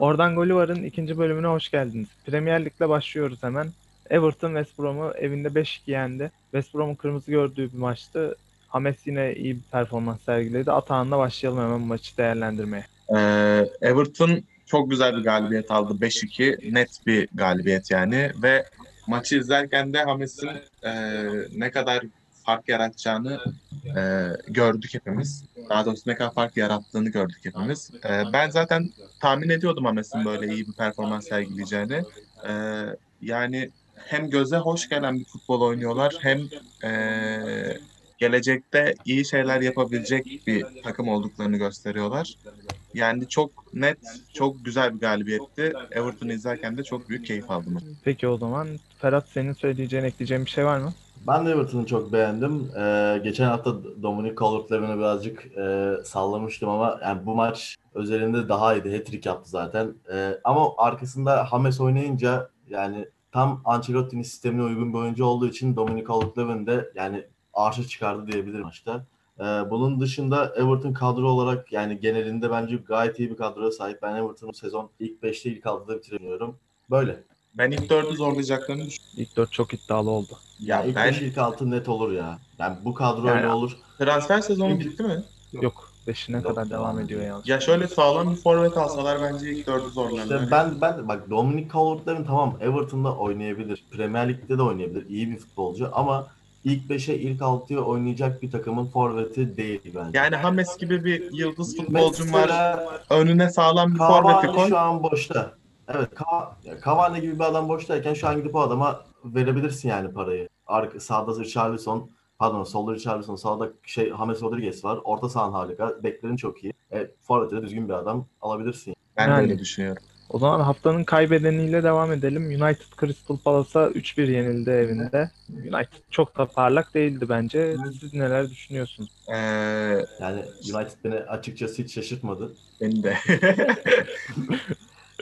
Oradan Golivar'ın ikinci bölümüne hoş geldiniz. Premier Lig'le başlıyoruz hemen. Everton West Brom'u evinde 5-2 yendi. West Brom'un kırmızı gördüğü bir maçtı. Hames yine iyi bir performans sergiledi. Atağan'la başlayalım hemen maçı değerlendirmeye. Ee, Everton çok güzel bir galibiyet aldı. 5-2 net bir galibiyet yani ve maçı izlerken de Hames'in e, ne kadar fark yaratacağını e, gördük hepimiz. Daha doğrusu ne kadar fark yarattığını gördük hepimiz. E, ben zaten tahmin ediyordum Hames'in böyle iyi bir performans sergileyeceğini. E, yani hem göze hoş gelen bir futbol oynuyorlar hem e, gelecekte iyi şeyler yapabilecek bir takım olduklarını gösteriyorlar. Yani çok net, çok güzel bir galibiyetti. Everton'u izlerken de çok büyük keyif aldım. Peki o zaman Ferhat senin söyleyeceğin, ekleyeceğin bir şey var mı? Ben de Everton'u çok beğendim. Ee, geçen hafta Dominic Calvert-Lewin'e birazcık e, sallamıştım ama yani bu maç özelinde daha iyiydi. Hat-trick yaptı zaten. Ee, ama arkasında James oynayınca yani tam Ancelotti'nin sistemine uygun bir oyuncu olduğu için Dominic Calvert-Lewin de yani arşa çıkardı diyebilirim maçta. Ee, bunun dışında Everton kadro olarak yani genelinde bence gayet iyi bir kadroya sahip. Ben Everton'u sezon ilk 5'te ilk 6'da bitiremiyorum. Böyle. Ben ilk dördü zorlayacaklarını düşünüyorum. İlk dört çok iddialı oldu. Ya Ya ilk ben 5 ilk 6 net olur ya. Yani bu kadroyla Yani- olur. transfer sezonu bitti mi? Yok. Beşine Yok, kadar devam devam ediyor yalnız. Ya şöyle sağlam bir forvet alsalar bence ilk dördü zorlarlar. İşte ben ben bak Dominic Calvert-Lewin tamam Everton'da oynayabilir. Premier Lig'de de oynayabilir. iyi bir futbolcu ama ilk 5'e ilk 6'ya oynayacak bir takımın forveti değil bence. Yani Hames gibi bir yıldız futbolcum var. Mesela Önüne sağlam bir forveti Cavani koy. şu an boşta. Evet Ka- Cavani gibi bir adam boştayken şu an gidip o adama verebilirsin yani parayı. Arka, sağda Richarlison pardon solda Richarlison sağda şey James Rodriguez var. Orta sahan harika. Beklerin çok iyi. E, Forvet'e de düzgün bir adam alabilirsin. Ben de Yani. öyle düşünüyorum. O zaman haftanın kaybedeniyle devam edelim. United Crystal Palace'a 3-1 yenildi evinde. United çok da parlak değildi bence. Siz neler düşünüyorsunuz? Ee, Yani United beni açıkçası hiç şaşırtmadı. beni de.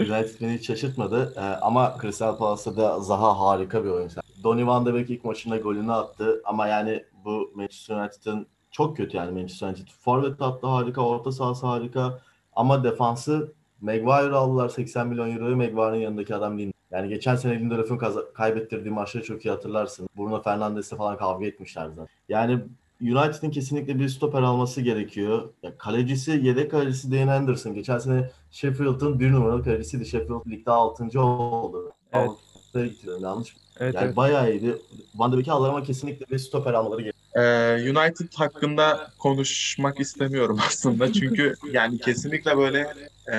United beni hiç şaşırtmadı. Ee, ama Crystal Palace'da da Zaha harika bir oyuncu. Donny van de Beek ilk maçında golünü attı. Ama yani bu Manchester United'ın çok kötü yani Manchester United. Forvet hattı harika, orta sahası harika. Ama defansı Maguire aldılar 80 milyon euroyu. Maguire'ın yanındaki adam değil. Yani geçen sene Lindelöf'ün kaza- kaybettirdiği maçları çok iyi hatırlarsın. Bruno Fernandes'le falan kavga etmişler zaten. Yani United'ın kesinlikle bir stoper alması gerekiyor. Ya kalecisi, yedek kalecisi Dean Henderson. Geçen sene Sheffield'ın bir numaralı kalecisiydi. Sheffield ligde 6. oldu. Evet. Avrupa'ya gitti, yanlış? Evet, Yani evet. bayağı iyiydi. Van de Beek'i aldılar ama kesinlikle bir stoper almaları gerekiyor. Ee, United hakkında konuşmak istemiyorum aslında. Çünkü yani kesinlikle böyle e,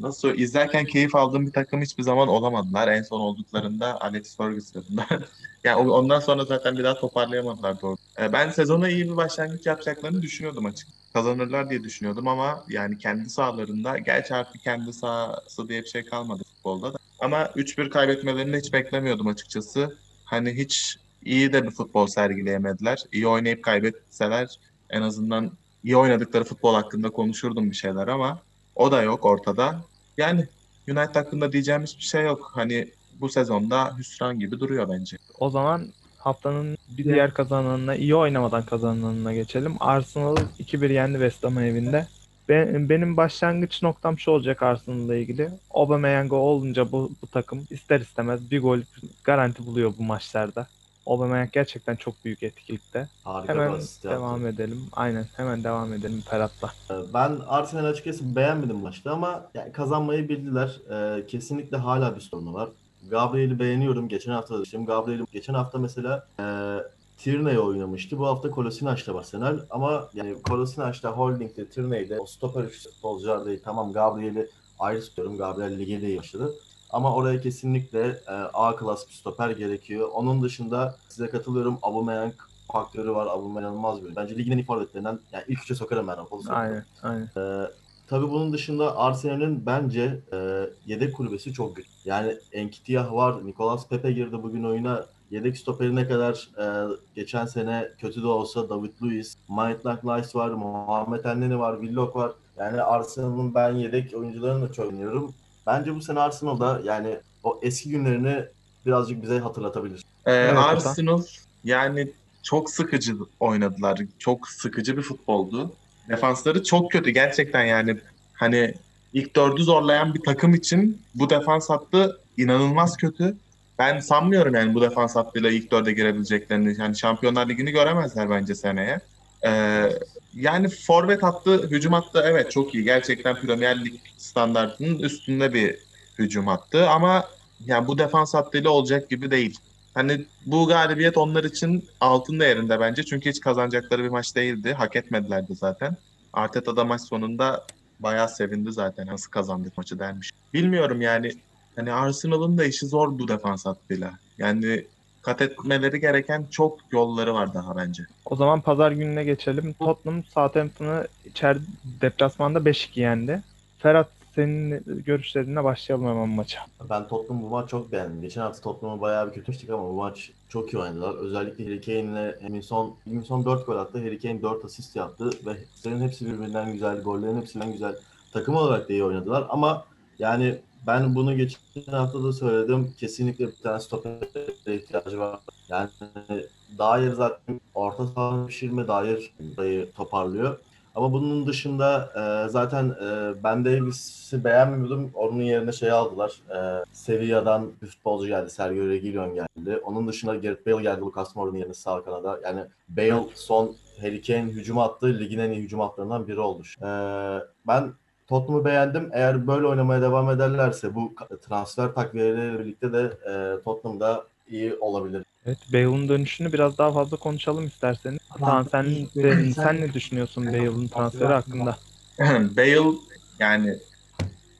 nasıl izlerken keyif aldığım bir takım hiçbir zaman olamadılar. En son olduklarında Alex Ferguson'da. yani ondan sonra zaten bir daha toparlayamadılar doğru. Ee, ben sezona iyi bir başlangıç yapacaklarını düşünüyordum açık. Kazanırlar diye düşünüyordum ama yani kendi sahalarında gerçi artık kendi sahası diye bir şey kalmadı futbolda da. Ama 3-1 kaybetmelerini hiç beklemiyordum açıkçası. Hani hiç iyi de bir futbol sergileyemediler. İyi oynayıp kaybetseler en azından iyi oynadıkları futbol hakkında konuşurdum bir şeyler ama o da yok ortada. Yani United hakkında diyeceğim hiçbir şey yok. Hani bu sezonda hüsran gibi duruyor bence. O zaman haftanın bir diğer kazananına, iyi oynamadan kazananına geçelim. Arsenal 2-1 yendi West Ham evinde. Ben, benim başlangıç noktam şu olacak Arsenal'la ilgili. Aubameyang olunca bu, bu takım ister istemez bir gol garanti buluyor bu maçlarda. Aubameyang gerçekten çok büyük etkilikte. Harika Hemen asist yaptı. devam edelim. Aynen hemen devam edelim Ferhat'la. Ee, Ben Arsenal açıkçası beğenmedim maçta ama yani kazanmayı bildiler. Ee, kesinlikle hala bir sorunu var. Gabriel'i beğeniyorum. Geçen hafta da demiştim. Gabriel'i geçen hafta mesela e, Tierney oynamıştı. Bu hafta Kolasinaç'ta Arsenal ama yani Kolasinaç'ta, Holding'de, Tierney'de o stoper futbolcular değil. Tamam Gabriel'i ayrı tutuyorum. Gabriel lige de iyi başladı. Ama oraya kesinlikle e, A klas bir stoper gerekiyor. Onun dışında size katılıyorum. Aubameyang faktörü var. Aubameyang inanılmaz bir. Bence ligin en iyi forvetlerinden yani ilk üçe sokarım ben. Sokarım. Aynen aynen. Ee, tabii bunun dışında Arsenal'in bence e, yedek kulübesi çok güçlü. Yani Enkitiah var, Nicolas Pepe girdi bugün oyuna. Yedek stoperi ne kadar e, geçen sene kötü de olsa David Luiz, Maitland Nice var, Muhammed Elneny var, Willock var. Yani Arsenal'ın ben yedek oyuncularını da çok oynuyorum. Bence bu sene Arsenal'da yani o eski günlerini birazcık bize hatırlatabilir. Ee, Evet, Arsenal yani çok sıkıcı oynadılar. Çok sıkıcı bir futboldu. Defansları çok kötü gerçekten yani. Hani ilk dördü zorlayan bir takım için bu defans hattı inanılmaz kötü. Ben sanmıyorum yani bu defans hattıyla ilk dörde girebileceklerini. Yani Şampiyonlar Ligi'ni göremezler bence seneye. Ee, yani forvet hattı, hücum hattı evet çok iyi. Gerçekten Premier Lig standartının üstünde bir hücum hattı ama yani bu defans hattıyla olacak gibi değil. Hani bu galibiyet onlar için altın değerinde bence. Çünkü hiç kazanacakları bir maç değildi. Hak etmediler de zaten. Arteta da maç sonunda bayağı sevindi zaten. Nasıl kazandık maçı dermiş. Bilmiyorum yani. Hani Arsenal'ın da işi zor bu defans hattıyla. Yani kat etmeleri gereken çok yolları var daha bence. O zaman pazar gününe geçelim. Tottenham Southampton'ı içeride deplasmanda 5-2 yendi. Ferhat senin görüşlerine başlayalım hemen maça. Ben Tottenham bu maç çok beğendim. Geçen hafta Tottenham'ı bayağı bir kötüleştik ama bu maç çok iyi oynadılar. Özellikle Harry Kane'le Eminson, Eminson 4 gol attı. Harry Kane 4 asist yaptı ve senin hepsi birbirinden güzel, gollerin hepsinden güzel. Takım olarak da iyi oynadılar ama yani ben bunu geçen hafta da söyledim. Kesinlikle bir tane stopere ihtiyacı var. Yani Dair zaten orta saha pişirme Dair burayı toparlıyor. Ama bunun dışında e, zaten e, Ben Davis'i beğenmiyordum. Onun yerine şey aldılar. E, Sevilla'dan bir futbolcu geldi. Sergio Reguilon geldi. Onun dışında Gareth Bale geldi Lucas Moura'nın yerine sağ kanada. Yani Bale son Harry Kane hücum attı. Ligin en iyi hücum hatlarından biri oldu. E, ben Tottenham'ı beğendim. Eğer böyle oynamaya devam ederlerse bu transfer takviyeleriyle birlikte de e, Tottenham'da iyi olabilir. Evet, Bale'ın dönüşünü biraz daha fazla konuşalım isterseniz. Tamam sen de, sen ne düşünüyorsun Bale'ın transferi hakkında? Bale yani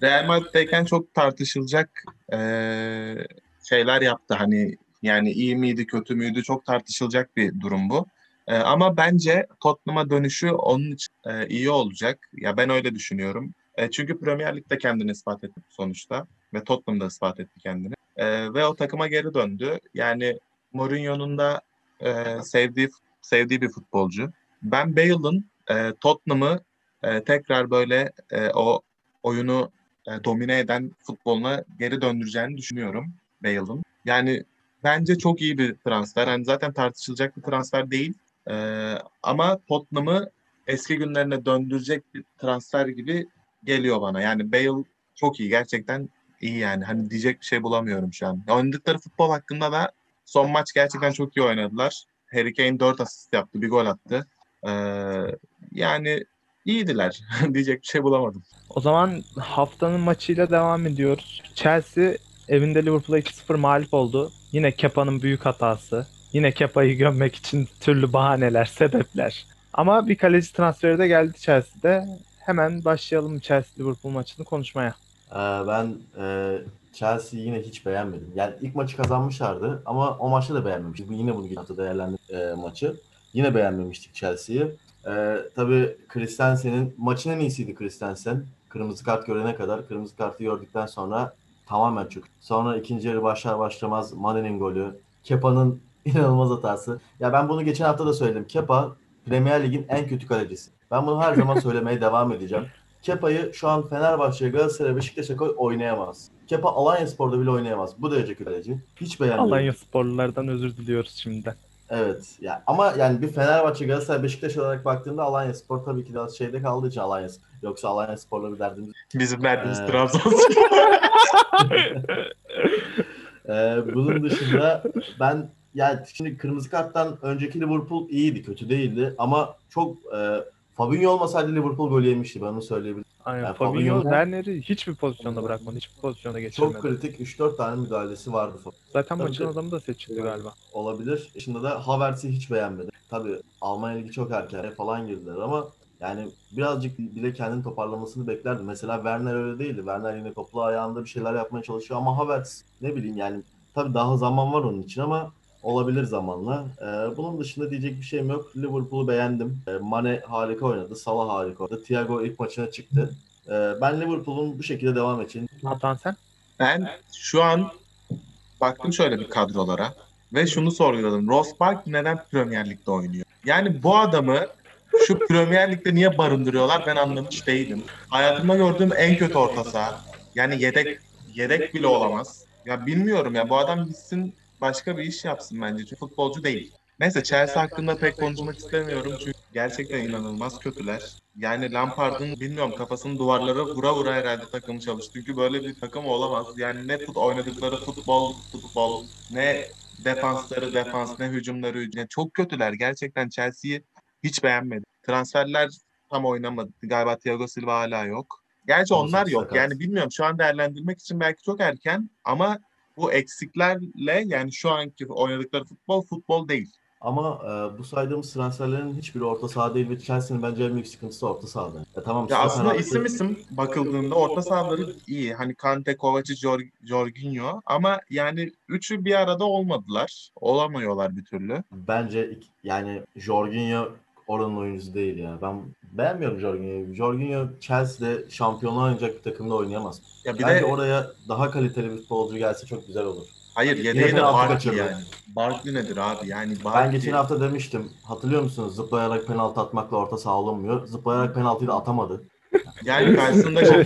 Real Madrid'deyken çok tartışılacak eee, şeyler yaptı. Hani yani iyi miydi kötü müydü çok tartışılacak bir durum bu. Eee, ama bence Tottenham'a dönüşü onun için eee, iyi olacak. Ya ben öyle düşünüyorum. E, çünkü Premier Lig'de kendini ispat etti sonuçta ve Tottenham'da ispat etti kendini. Eee, ve o takıma geri döndü. Yani Mourinho'nun da eee, sevdiği sevdiği bir futbolcu. Ben Bale'ın eee, Tottenham'ı eee, tekrar böyle eee, o oyunu e, domine eden futboluna geri döndüreceğini düşünüyorum Bale'ın. Yani bence çok iyi bir transfer. Hani zaten tartışılacak bir transfer değil. Eee, ama Tottenham'ı eski günlerine döndürecek bir transfer gibi geliyor bana. Yani Bale çok iyi. Gerçekten iyi yani. Hani diyecek bir şey bulamıyorum şu an. Oynadıkları futbol hakkında da son maç gerçekten çok iyi oynadılar. Harry Kane 4 asist yaptı. Bir gol attı. Eee, yani iyiydiler. Diyecek bir şey bulamadım. O zaman haftanın maçıyla devam ediyoruz. Chelsea evinde Liverpool'a 2-0 mağlup oldu. Yine Kepa'nın büyük hatası. Yine Kepa'yı gömmek için türlü bahaneler, sebepler. Ama bir kaleci transferi de geldi Chelsea'de. Hemen başlayalım Chelsea-Liverpool maçını konuşmaya. Ee, ben e, Chelsea'yi yine hiç beğenmedim. Yani ilk maçı kazanmışlardı ama o maçta da beğenmemiştik. Yine bunu geçen hafta değerlendirdik e, maçı. Yine beğenmemiştik Chelsea'yi. Ee, tabii Christensen'in maçın en iyisiydi Christensen. Kırmızı kart görene kadar. Kırmızı kartı gördükten sonra tamamen çöktü. Sonra ikinci yarı başlar başlamaz Mane'nin golü. Kepa'nın inanılmaz hatası. Ya ben bunu geçen hafta da söyledim. Kepa Premier Lig'in en kötü kalecisi. Ben bunu her zaman söylemeye devam edeceğim. Kepa'yı şu an Fenerbahçe, Galatasaray, Beşiktaş'a koy oynayamaz. Kepa Alanya Spor'da bile oynayamaz. Bu derece kötü kaleci. Hiç beğenmiyorum. Alanya sporlulardan özür diliyoruz şimdi. Evet. Ya ama yani bir Fenerbahçe, Galatasaray, Beşiktaş olarak baktığında Alanya Spor tabii ki biraz şeyde kaldığı için Alanya Spor. Yoksa Alanya Spor'la bir derdimiz. Bizim derdimiz Ee, Trabzonspor. Ee, bunun dışında ben yani şimdi kırmızı karttan önceki Liverpool iyiydi, kötü değildi ama çok e, Fabinho olmasaydı Liverpool gol yemişti ben onu söyleyebilirim. Aynen. Yani Fabinho Werner'i hiçbir pozisyonda bırakmadı. Hiçbir pozisyonda geçirmedi. Çok kritik 3-4 tane müdahalesi vardı. Zaten Tabii maçın adamı da seçildi galiba. olabilir. Şimdi de Havertz'i hiç beğenmedim. Tabii Almanya Ligi çok erken falan girdiler ama yani birazcık bile kendini toparlamasını beklerdim. Mesela Werner öyle değildi. Werner yine toplu ayağında bir şeyler yapmaya çalışıyor ama Havertz ne bileyim yani tabii daha zaman var onun için ama olabilir zamanla. Ee, bunun dışında diyecek bir şeyim yok. Liverpool'u beğendim. Ee, Mane harika oynadı. Salah harika oynadı. Thiago ilk maçına çıktı. Ee, ben Liverpool'un bu şekilde devam edeceğini Atan sen? Ben şu an baktım şöyle bir kadrolara ve şunu sorguladım. Ross Barkley neden Premier Lig'de oynuyor? Yani bu adamı şu Premier Lig'de niye barındırıyorlar ben anlamış değilim. Hayatımda gördüğüm en kötü orta saha. Yani yedek yedek bile olamaz. Ya bilmiyorum ya bu adam gitsin başka bir iş yapsın bence. Çünkü futbolcu değil. Neyse Chelsea hakkında pek konuşmak istemiyorum çünkü gerçekten inanılmaz kötüler. Yani Lampard'ın bilmiyorum kafasını duvarlara vura vura herhalde takımı çalıştı. Çünkü böyle bir takım olamaz. Yani ne fut oynadıkları futbol futbol ne defansları defans ne hücumları hücum. Yani çok kötüler. Gerçekten Chelsea'yi hiç beğenmedim. Transferler tam oynamadı. Galiba Thiago Silva hala yok. Gerçi onlar yok. Yani bilmiyorum şu an değerlendirmek için belki çok erken ama bu eksiklerle yani şu anki oynadıkları futbol futbol değil. Ama e, bu saydığımız transferlerin hiçbiri orta saha değil ve Chelsea'nin bence en büyük sıkıntısı orta sahada. Ya tamam Ya aslında hattı- isim isim bakıldığında orta sahaları iyi. Hani Kante, Kovacic, Jor- Jorginho ama yani üçü bir arada olmadılar. Olamıyorlar bir türlü. Bence yani Jorginho oranın oyuncusu değil ya. Ben beğenmiyorum Jorginho'yu. Jorginho Chelsea'de şampiyonluğa oynayacak bir takımda oynayamaz. Ya bir Bence de oraya daha kaliteli bir futbolcu gelse çok güzel olur. hayır yedeği de Barkley kaçırdı. yani. Barkley nedir abi? Yani Ben Barkley geçen hafta demiştim. Hatırlıyor musunuz? Zıplayarak penaltı atmakla orta saha olunmuyor. Zıplayarak penaltıyı da atamadı. Yani karşısında şey,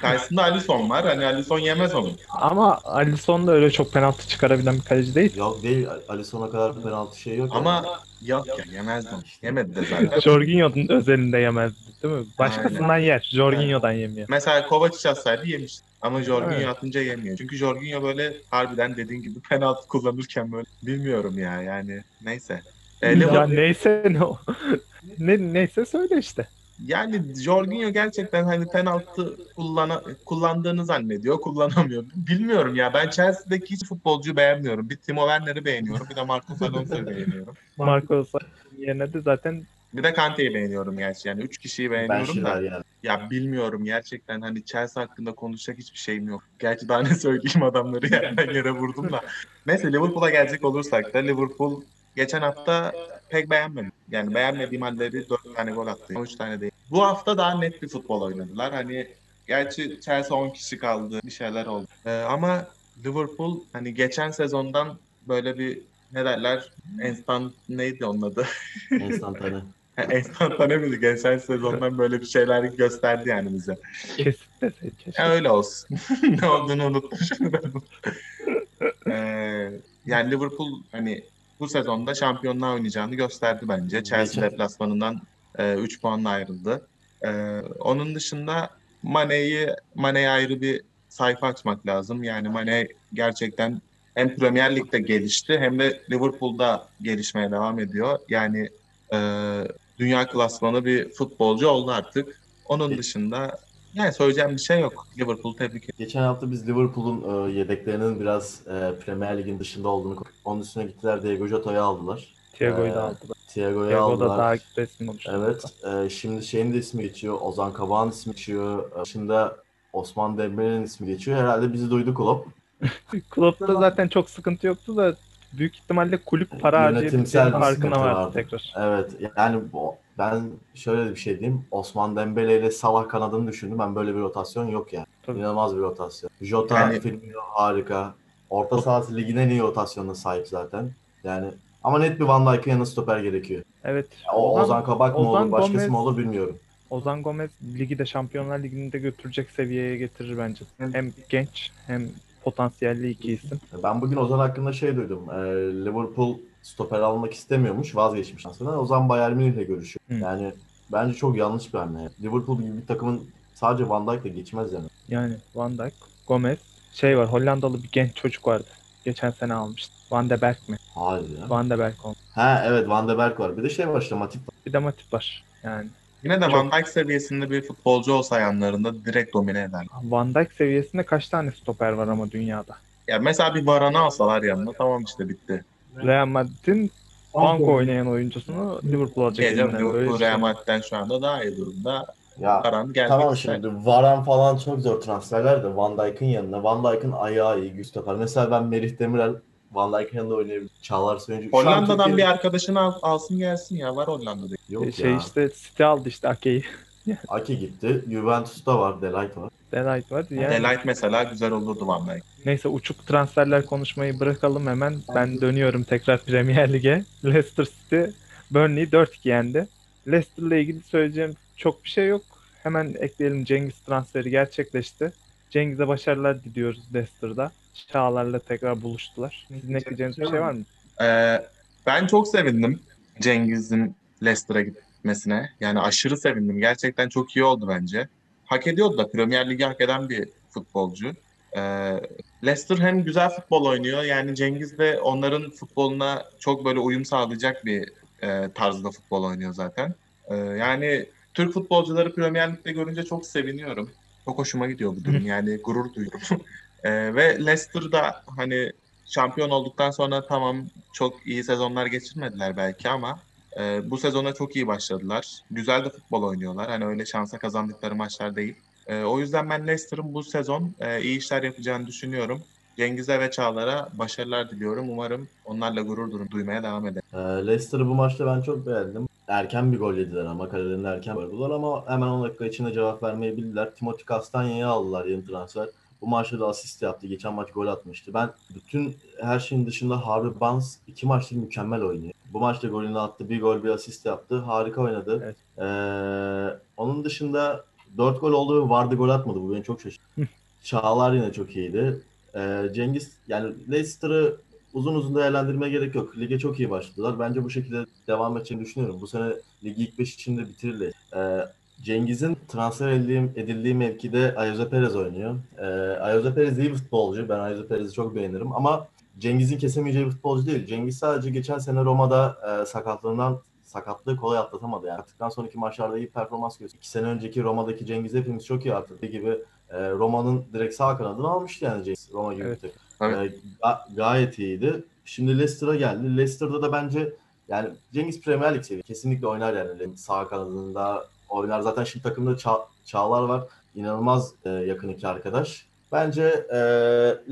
karşısında Alisson var. Hani Alisson yemez onu. Ama Alisson da öyle çok penaltı çıkarabilen bir kaleci değil. Yok değil. Alisson'a kadar penaltı şey yok. Ama yok ya yemez onu. Yemedi de zaten. Jorginho'nun özelinde yemezdi değil mi? Başkasından yer. Jorginho'dan yemiyor. Mesela Kovacic atsaydı yemiş. Ama Jorginho Evet. atınca yemiyor. Çünkü Jorginho böyle harbiden dediğin gibi penaltı kullanırken böyle bilmiyorum ya yani neyse. E, Ya neyse ne o. ne, neyse söyle işte. Yani Jorginho gerçekten hani penaltı kullana, kullandığını zannediyor, kullanamıyor. Bilmiyorum ya ben Chelsea'deki hiç futbolcuyu beğenmiyorum. Bir Timo Werner'i beğeniyorum, bir de Marcos Alonso'yu beğeniyorum. Marco yerine de zaten Bir de Kante'yi beğeniyorum gerçi yani üç kişiyi beğeniyorum da. yani. Ya bilmiyorum gerçekten hani Chelsea hakkında konuşacak hiçbir şeyim yok. Gerçi daha ne söyleyeyim adamları yerden yere vurdum da. Neyse Liverpool'a gelecek olursak da Liverpool geçen hafta pek beğenmedim. Yani beğenmediğim halleri 4 tane gol attı. 13 tane değil. Bu hafta daha net bir futbol oynadılar. Hani gerçi Chelsea 10 kişi kaldı. Bir şeyler oldu. Ee, ama Liverpool hani geçen sezondan böyle bir ne derler? Instant neydi onun adı? Enstantane. Enstantane miydi? Geçen sezondan böyle bir şeyler gösterdi yani bize. keşke. Ya öyle olsun. ne olduğunu unutmuşum ben. Ee, yani Liverpool hani bu sezonda şampiyonluğa oynayacağını gösterdi bence. Chelsea deplasmanından 3 puanla ayrıldı. Ee, onun dışında Mane'yi Mane'ye ayrı bir sayfa açmak lazım. Yani Mane gerçekten hem Premier Lig'de gelişti hem de Liverpool'da gelişmeye devam ediyor. Yani e, dünya klasmanı bir futbolcu oldu artık. Onun dışında yani söyleyeceğim bir şey yok. Liverpool tebrik ederim. Geçen hafta biz Liverpool'un e, yedeklerinin biraz e, Premier Lig'in dışında olduğunu. Onun üstüne gittiler Diego Jota'yı aldılar. Thiago'yu da aldılar. Thiago'yu Thiago da aldılar. daha resmi olmuş. Evet. e, şimdi şeyin de ismi geçiyor. Ozan Kabak'ın ismi geçiyor. E, Şimdi Osman Dembele'nin ismi geçiyor. Herhalde bizi duydu Klopp. Klopp'ta zaten çok sıkıntı yoktu da büyük ihtimalle kulüp para Yönetimsel harcayabileceğinin farkına vardı vardı. tekrar. Evet. Yani bu- ben şöyle bir şey diyeyim. Osman Dembele ile Salah kanadını düşündüm. Ben böyle bir rotasyon yok yani. Tabii. İnanılmaz bir rotasyon. Jota, Yani- Firmino harika. Orta sahası ligin en iyi rotasyonuna sahip zaten. Yani ama net bir Van Dijk'ın yanı stoper gerekiyor. Evet. O Ozan- Ozan Kabak mı Ozan olur, başkası Gomez- mı olur bilmiyorum. Ozan Gomez ligi de Şampiyonlar Ligi'nde götürecek seviyeye getirir bence. Hem genç hem potansiyelli iki isim. Ben bugün Ozan hakkında şey duydum. Ee, Liverpool stoper almak istemiyormuş, vazgeçmiş aslında. Ozan Bayern Münih'le görüşüyor. Hı. Yani bence çok yanlış bir hamle. Liverpool gibi bir takımın sadece Van Dijk'le geçmez yani. Yani Van Dijk, Gomez, şey var Hollandalı bir genç çocuk vardı. Geçen sene almıştı. Van de Beek mi? Hayır ya. Van de Beek oldu. Ha evet Van de Beek var. Bir de şey var işte Matip var. Bir de Matip var. Yani Yine de Çok- Van Dijk seviyesinde bir futbolcu olsa yanlarında direkt domine eder. Van Dijk seviyesinde kaç tane stoper var ama dünyada? Ya mesela bir Varane alsalar yanına tamam işte bitti. Real Madrid'in banko oynayan oyuncusunu Liverpool alacak Gece elinden. Böyle Liverpool. Real Madrid'den şu anda daha iyi durumda. Ya Varane gelmek tamam şimdi Varan falan çok zor transferler de Van Dijk'ın yanına. Van Dijk'ın ayağı iyi, güç stoper. Mesela ben Merih Demirel Van Dijk'ın yanında oynayabilirim. Çağlar Söyüncü. Hollanda'dan bir arkadaşını al- alsın gelsin ya var Hollanda'da. Yok şey ya. işte City aldı işte Ake'yi. Ake gitti. Juventus'ta var. Delight var. Delight var. Yani Delight mesela güzel olurdu Dijk. Neyse uçuk transferler konuşmayı bırakalım hemen. Ben dönüyorum tekrar Premier Lig'e. Leicester City Burnley 4-2 yendi. Leicester'la ilgili söyleyeceğim çok bir şey yok. Hemen ekleyelim Cengiz transferi gerçekleşti. Cengiz'e başarılar diliyoruz Leicester'da. Çağlar'la tekrar buluştular. Sizin ekleyeceğiniz bir şey var mı? Ee, Ben çok sevindim Cengiz'in Leicester'a gitmesine. Yani aşırı sevindim. Gerçekten çok iyi oldu bence. Hak ediyordu da Premier Lig'i hak eden bir futbolcu. Ee, Leicester hem güzel futbol oynuyor. Yani Cengiz de onların futboluna çok böyle uyum sağlayacak bir e, tarzda futbol oynuyor zaten. Ee, yani Türk futbolcuları Premier Lig'de görünce çok seviniyorum. Çok hoşuma gidiyor bu durum. Yani gurur duyuyorum. Ee, ve Leicester da hani şampiyon olduktan sonra tamam çok iyi sezonlar geçirmediler belki ama e, bu sezona çok iyi başladılar. Güzel de futbol oynuyorlar. Hani öyle şansa kazandıkları maçlar değil. E, o yüzden ben Leicester'ın bu sezon e, iyi işler yapacağını düşünüyorum. Cengiz'e ve Çağlar'a başarılar diliyorum. Umarım onlarla gurur du- duymaya devam eder. Ee, Leicester'ı bu maçta ben çok beğendim. Erken bir gol yediler ama kalelerinde erken vurdular ama hemen 10 dakika içinde cevap vermeyi bildiler. Timothy Castagne'yi aldılar yeni transfer. Bu maçta da asist yaptı. Geçen maç gol atmıştı. Ben bütün her şeyin dışında Harvey Barnes iki maçtır mükemmel oynuyor. Bu maçta golünü attı. Bir gol bir asist yaptı. Harika oynadı. Evet. Ee, onun dışında 4 gol oldu ve Vardy gol atmadı. Bu beni çok şaşırttı. Çağlar yine çok iyiydi. Ee, Cengiz yani Leicester'ı uzun uzun değerlendirmeye gerek yok. Lige çok iyi başladılar. Bence bu şekilde devam edeceğini düşünüyorum. Bu sene ligi ilk 5 içinde bitirirler. Ee, Cengiz'in transfer edildiği, edildiği mevkide Ayoze Perez oynuyor. Ee, Ayoze Perez iyi bir futbolcu. Ben Ayoze Perez'i çok beğenirim ama Cengiz'in kesemeyeceği bir futbolcu değil. Cengiz sadece geçen sene Roma'da e, sakatlığından sakatlığı kolay atlatamadı. Yani attıktan sonraki maçlarda iyi performans gösterdi. İki sene önceki Roma'daki Cengiz hepimiz çok iyi hatırladığı gibi e, Roma'nın direkt sağ kanadını almıştı yani Cengiz. Roma gibi Evet. bir takım. Evet. E, ga- gayet iyiydi. Şimdi Leicester'a geldi. Leicester'da da bence yani Cengiz Premier Lig seviyor. Kesinlikle oynar yani sağ kanadında oynar. Zaten şimdi takımda Ça- Çağlar var. İnanılmaz e, yakın iki arkadaş. Bence e,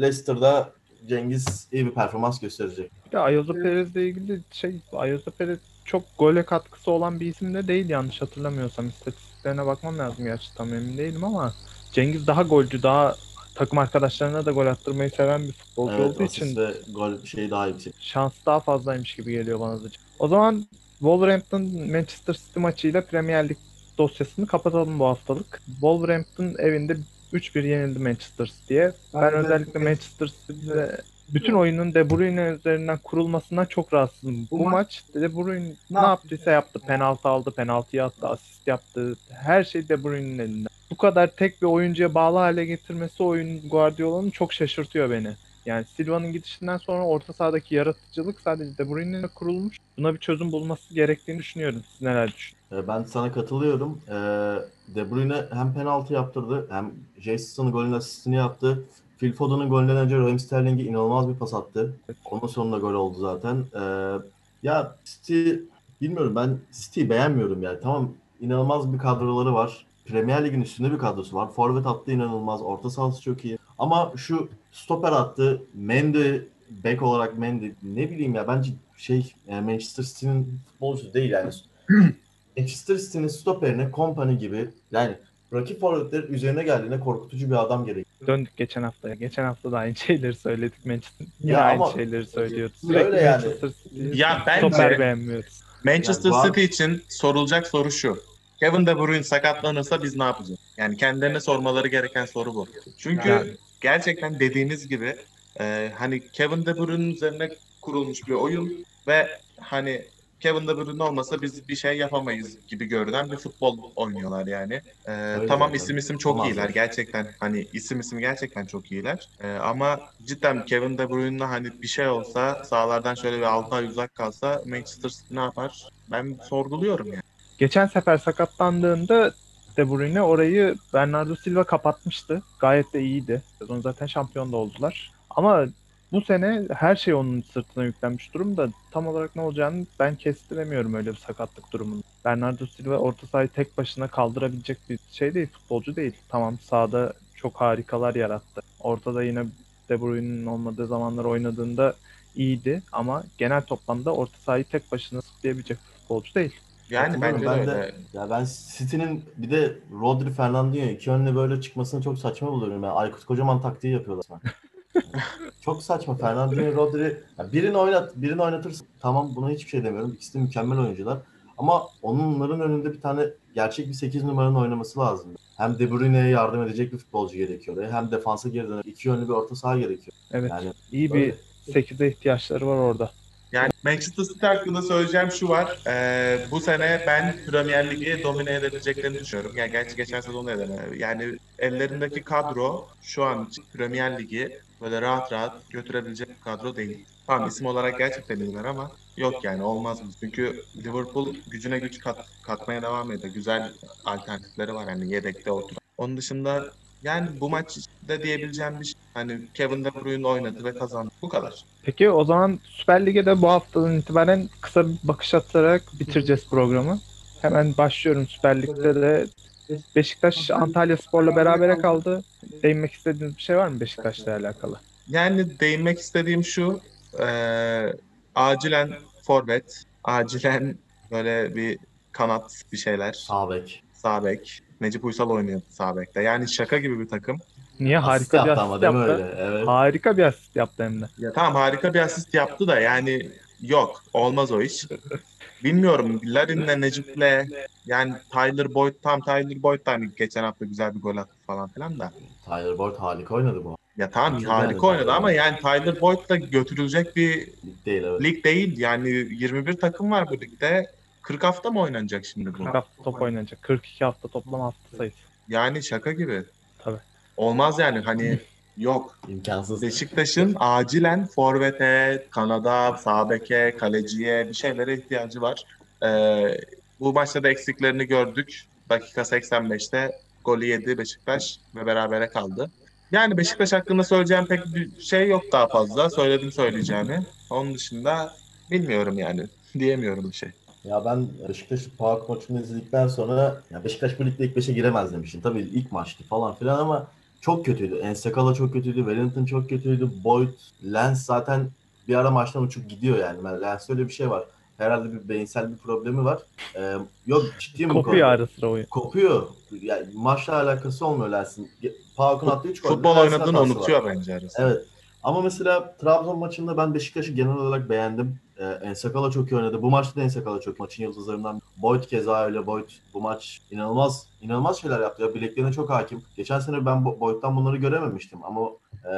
Leicester'da Cengiz iyi bir performans gösterecek. Bir de Ayoze Perez'le ilgili şey Ayoze Perez çok gole katkısı olan bir isim de değil yanlış hatırlamıyorsam. İstatistiklerine bakmam lazım gerçi tam emin değilim ama Cengiz daha golcü, daha takım arkadaşlarına da gol attırmayı seven bir futbolcu Evet, olduğu için ve gol şeyi daha yüksek. şans daha fazlaymış gibi geliyor bana da. O zaman Wolverhampton Manchester City maçıyla Premier Lig dosyasını kapatalım bu haftalık. Wolverhampton evinde 3-1 yenildi Manchester City'ye. Ben Ben de- özellikle Manchester City'de bütün oyunun De Bruyne üzerinden kurulmasından çok rahatsızım. Bu, Bu ma- maç De Bruyne ne, Ne yaptıysa yaptı. Penaltı aldı, penaltıyı attı, asist yaptı. Her şey De Bruyne'nin elinde. Bu kadar tek bir oyuncuya bağlı hale getirmesi oyun Guardiola'nın çok şaşırtıyor beni. Yani Silva'nın gidişinden sonra orta sahadaki yaratıcılık sadece De Bruyne'le kurulmuş. Buna bir çözüm bulması gerektiğini düşünüyorum. Siz neler düşünüyorsunuz? E, Ben sana katılıyorum. E, De Bruyne hem penaltı yaptırdı hem Jason'ın golün asistini yaptı. Phil Foden'ın golünden önce Raheem Sterling'e inanılmaz bir pas attı. Onun sonunda gol oldu zaten. E, ya City bilmiyorum ben City'yi beğenmiyorum yani. Tamam inanılmaz bir kadroları var. Premier Lig'in üstünde bir kadrosu var. Forvet attı inanılmaz. Orta sahası çok iyi. Ama şu stoper attı. Mendy bek olarak Mendy ne bileyim ya bence şey yani Manchester City'nin futbolcusu değil yani. Manchester City'nin stoperine Company gibi yani rakip forvetler üzerine geldiğinde korkutucu bir adam gerekiyor. Döndük geçen haftaya. Geçen hafta da aynı şeyleri söyledik Manchester. Yine Ya aynı şeyleri söylüyoruz. Öyle Sürekli yani. Manchester City Ya bence- stoper beğenmiyoruz. Manchester Yani var- City için sorulacak soru şu. Kevin De Bruyne sakatlanırsa biz ne yapacağız? Yani kendilerine sormaları gereken soru bu. Çünkü Yani. gerçekten dediğiniz gibi e, hani Kevin De Bruyne'in üzerine kurulmuş bir oyun ve hani Kevin De Bruyne olmasa biz bir şey yapamayız gibi görünen bir futbol oynuyorlar yani. E, Öyle tamam zaten. isim isim çok Olmaz iyiler yani. gerçekten hani isim isim gerçekten çok iyiler. E, ama cidden Kevin De Bruyne'la hani bir şey olsa sahalardan şöyle bir 6 ay uzak kalsa Manchester City ne yapar? Ben sorguluyorum yani. Geçen sefer sakatlandığında De Bruyne orayı Bernardo Silva kapatmıştı. Gayet de iyiydi. Sezon zaten şampiyon da oldular. Ama bu sene her şey onun sırtına yüklenmiş durumda. Tam olarak ne olacağını ben kestiremiyorum öyle bir sakatlık durumunu. Bernardo Silva orta sahayı tek başına kaldırabilecek bir şey değil, futbolcu değil. Tamam sahada çok harikalar yarattı. Ortada yine De Bruyne'nin olmadığı zamanlar oynadığında iyiydi ama genel toplamda orta sahayı tek başına sıklayabilecek bir futbolcu değil. Yani Katılıyorum. bence de ben öyle. de ya ben City'nin bir de Rodri Fernandinho iki önüne böyle çıkmasını çok saçma buluyorum. Yani Aykut Kocaman taktiği yapıyorlar. çok saçma. Fernandinho, Rodri ya birini oynat, birini oynatırsın. Tamam buna hiçbir şey demiyorum. İkisi de mükemmel oyuncular. Ama onların önünde bir tane gerçek bir 8 numaranın oynaması lazım. Hem De Bruyne'ye yardım edecek bir futbolcu gerekiyor. Hem defansa geri dönen iki yönlü bir orta saha gerekiyor. Evet. Yani İyi bir öyle. 8'e ihtiyaçları var orada. Yani Manchester City hakkında söyleyeceğim şu var. Ee, bu sene ben Premier Lig'i domine edebileceklerini düşünüyorum. Yani gerçi geçen sezon da edemediler. Yani ellerindeki kadro şu an Premier Ligi böyle rahat rahat götürebilecek bir kadro değil. Tamam isim olarak gerçekten iyiler ama yok yani olmaz? Çünkü Liverpool gücüne güç kat, katmaya devam ediyor. Güzel alternatifleri var hani yedekte oturan. Onun dışında yani bu maçta diyebileceğim bir şey. Hani Kevin De Bruyne oynadı ve kazandı. Bu kadar. Peki o zaman Süper Lig'e de bu haftadan itibaren kısa bir bakış atarak bitireceğiz programı. Hemen başlıyorum Süper Lig'de de Beşiktaş Antalya Spor'la berabere kaldı. Değinmek istediğiniz bir şey var mı Beşiktaş'la alakalı? Yani değinmek istediğim şu. eee, acilen forvet, acilen böyle bir kanat bir şeyler. Sağ bek. Sağ bek. Necip Uysal oynuyor sağ bekte. Yani şaka gibi bir takım. Niye Asist harika bir yaptı asist ama değil mi yaptı? öyle? Evet. Harika bir asist yaptı hem de. Ya tamam harika bir asist yaptı da yani yok. Olmaz o iş. Bilmiyorum. Larin'le Necip'le yani Tyler Boyd tam Tyler Boyd da hani geçen hafta güzel bir gol attı falan filan da. Tyler Boyd harika oynadı bu. Ya tamam Güzel harika yani oynadı Tyler ama Boyd. yani Tyler Boyd da götürülecek bir Lig değil evet. lig değil. Yani 21 takım var bu ligde. 40 hafta mı oynanacak şimdi bu? 40 hafta top oynanacak. 42 hafta toplam hafta sayısı. Yani şaka gibi. Tabii. Olmaz yani hani yok. İmkansız. Beşiktaş'ın acilen forvete, kanada, sağ beke, kaleciye bir şeylere ihtiyacı var. Ee, bu maçta da eksiklerini gördük. Dakika 85'te golü yedi Beşiktaş ve berabere kaldı. Yani Beşiktaş hakkında söyleyeceğim pek bir şey yok daha fazla. Söyledim söyleyeceğimi. Onun dışında bilmiyorum yani. Diyemiyorum bir şey. Ya ben Beşiktaş'ın Pauk maçını izledikten sonra ya Beşiktaş bu ligde ilk 5'e giremez demiştim. Tabii ilk maçtı falan filan ama çok kötüydü. Ensakala çok kötüydü. Wellington çok kötüydü. Boyd, Lens zaten bir ara maçtan uçup gidiyor yani. Ben- Lens'te öyle bir şey var. Herhalde bir beyinsel bir problemi var. Ee, yok ciddi mi bu Kopuyor konuda? ara sıra oyun. Kopuyor. Yani maçla alakası olmuyor Lens'in. Pauk'un attığı 3 golde Futbol oynadığını hatası var. unutuyor bence arasında. Evet. Ama mesela Trabzon maçında ben Beşiktaş'ı genel olarak beğendim. Ee, Ensakala çok iyi oynadı. Bu maçta da Ensakala çok. Maçın yıldızlarından. Boyd keza öyle. Boyd bu maç inanılmaz inanılmaz şeyler yaptı. Ya bileklerine çok hakim. Geçen sene ben Bo- Boyd'dan bunları görememiştim. Ama e,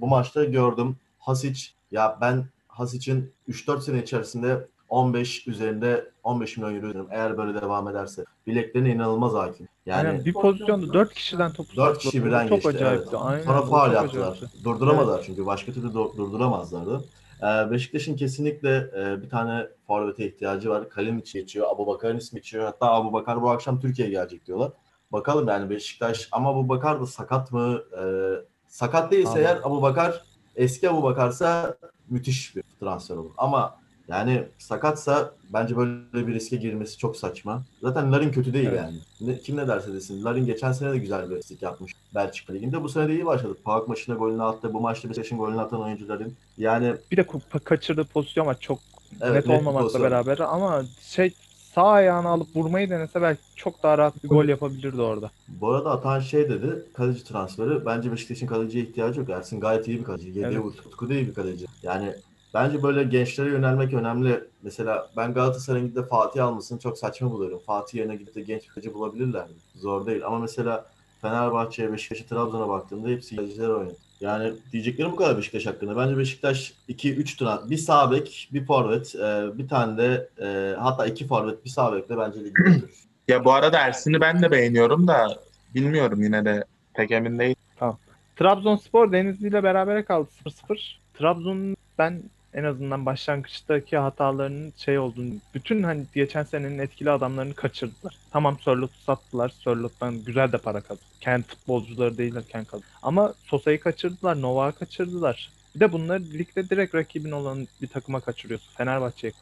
bu maçta gördüm. Hasic ya ben Hasic'in 3-4 sene içerisinde 15 üzerinde 15 milyon euro öderim eğer böyle devam ederse. Bileklerine inanılmaz hakim. Yani Yani bir pozisyonda 4 kişiden topu 4 sakladı. kişi birden Çok geçti. acayipti. Evet. Aynen. Sonra çok faul acayipti. yaptılar. Durduramadılar çünkü başka türlü dur- durduramazlardı. Ee, Beşiktaş'ın kesinlikle e, bir tane forvete ihtiyacı var. Kalinic geçiyor, Abu Bakar'ın ismi geçiyor. Hatta Abu Bakar bu akşam Türkiye'ye gelecek diyorlar. Bakalım yani Beşiktaş ama Abu Bakar da sakat mı? Ee, sakat değilse Abi. eğer Abu Bakar eski Abu Bakar'sa müthiş bir transfer olur. Ama yani sakatsa bence böyle bir riske girmesi çok saçma. Zaten Larin kötü değil Evet. yani. Ne, kim ne derse desin. Larin geçen sene de güzel bir risk yapmış Belçika Ligi'nde. Bu sene de iyi başladı. Park maçında golünü attı. Bu maçta Beşiktaş'ın golünü atan oyuncuların. Yani Bir de kaçırdığı pozisyon var çok evet, net bir olmamakla pozisyon. beraber ama şey sağ ayağını alıp vurmayı denese belki çok daha rahat bir gol yapabilirdi orada. Bu arada atan şey dedi. Kaleci transferi. Bence Beşiktaş'ın kaleciye ihtiyacı yok. Ersin gayet iyi bir kaleci. Geliyor Evet. da iyi bir kaleci. Yani bence böyle gençlere yönelmek önemli. Mesela ben Galatasaray'ın gidip de Fatih almasını çok saçma buluyorum. Fatih yerine gidip de genç bir kaleci bulabilirler mi? Zor değil. Ama mesela Fenerbahçe'ye, Beşiktaş'a, Trabzon'a baktığımda hepsi kaleciler oynuyor. Yani diyeceklerim bu kadar Beşiktaş hakkında. Bence Beşiktaş 2-3 tane, bir sağ bek, bir forvet, e, bir tane de e, hatta iki forvet, bir sağ bekle bence ligi. Ya bu arada Ersin'i ben de beğeniyorum da bilmiyorum yine de pek emin değilim. Trabzonspor Denizli ile berabere kaldı 0-0. Trabzon'un ben en azından başlangıçtaki hatalarının şey olduğunu, bütün hani geçen senenin etkili adamlarını kaçırdılar. Tamam Sörlot'u sattılar. Sörlot'tan güzel de para kazandı. Kendi futbolcuları değilken kazandı. Ama Sosa'yı kaçırdılar, Novak'ı kaçırdılar. Bir de bunları ligde direkt rakibin olan bir takıma kaçırıyorsun. Fenerbahçe'ye.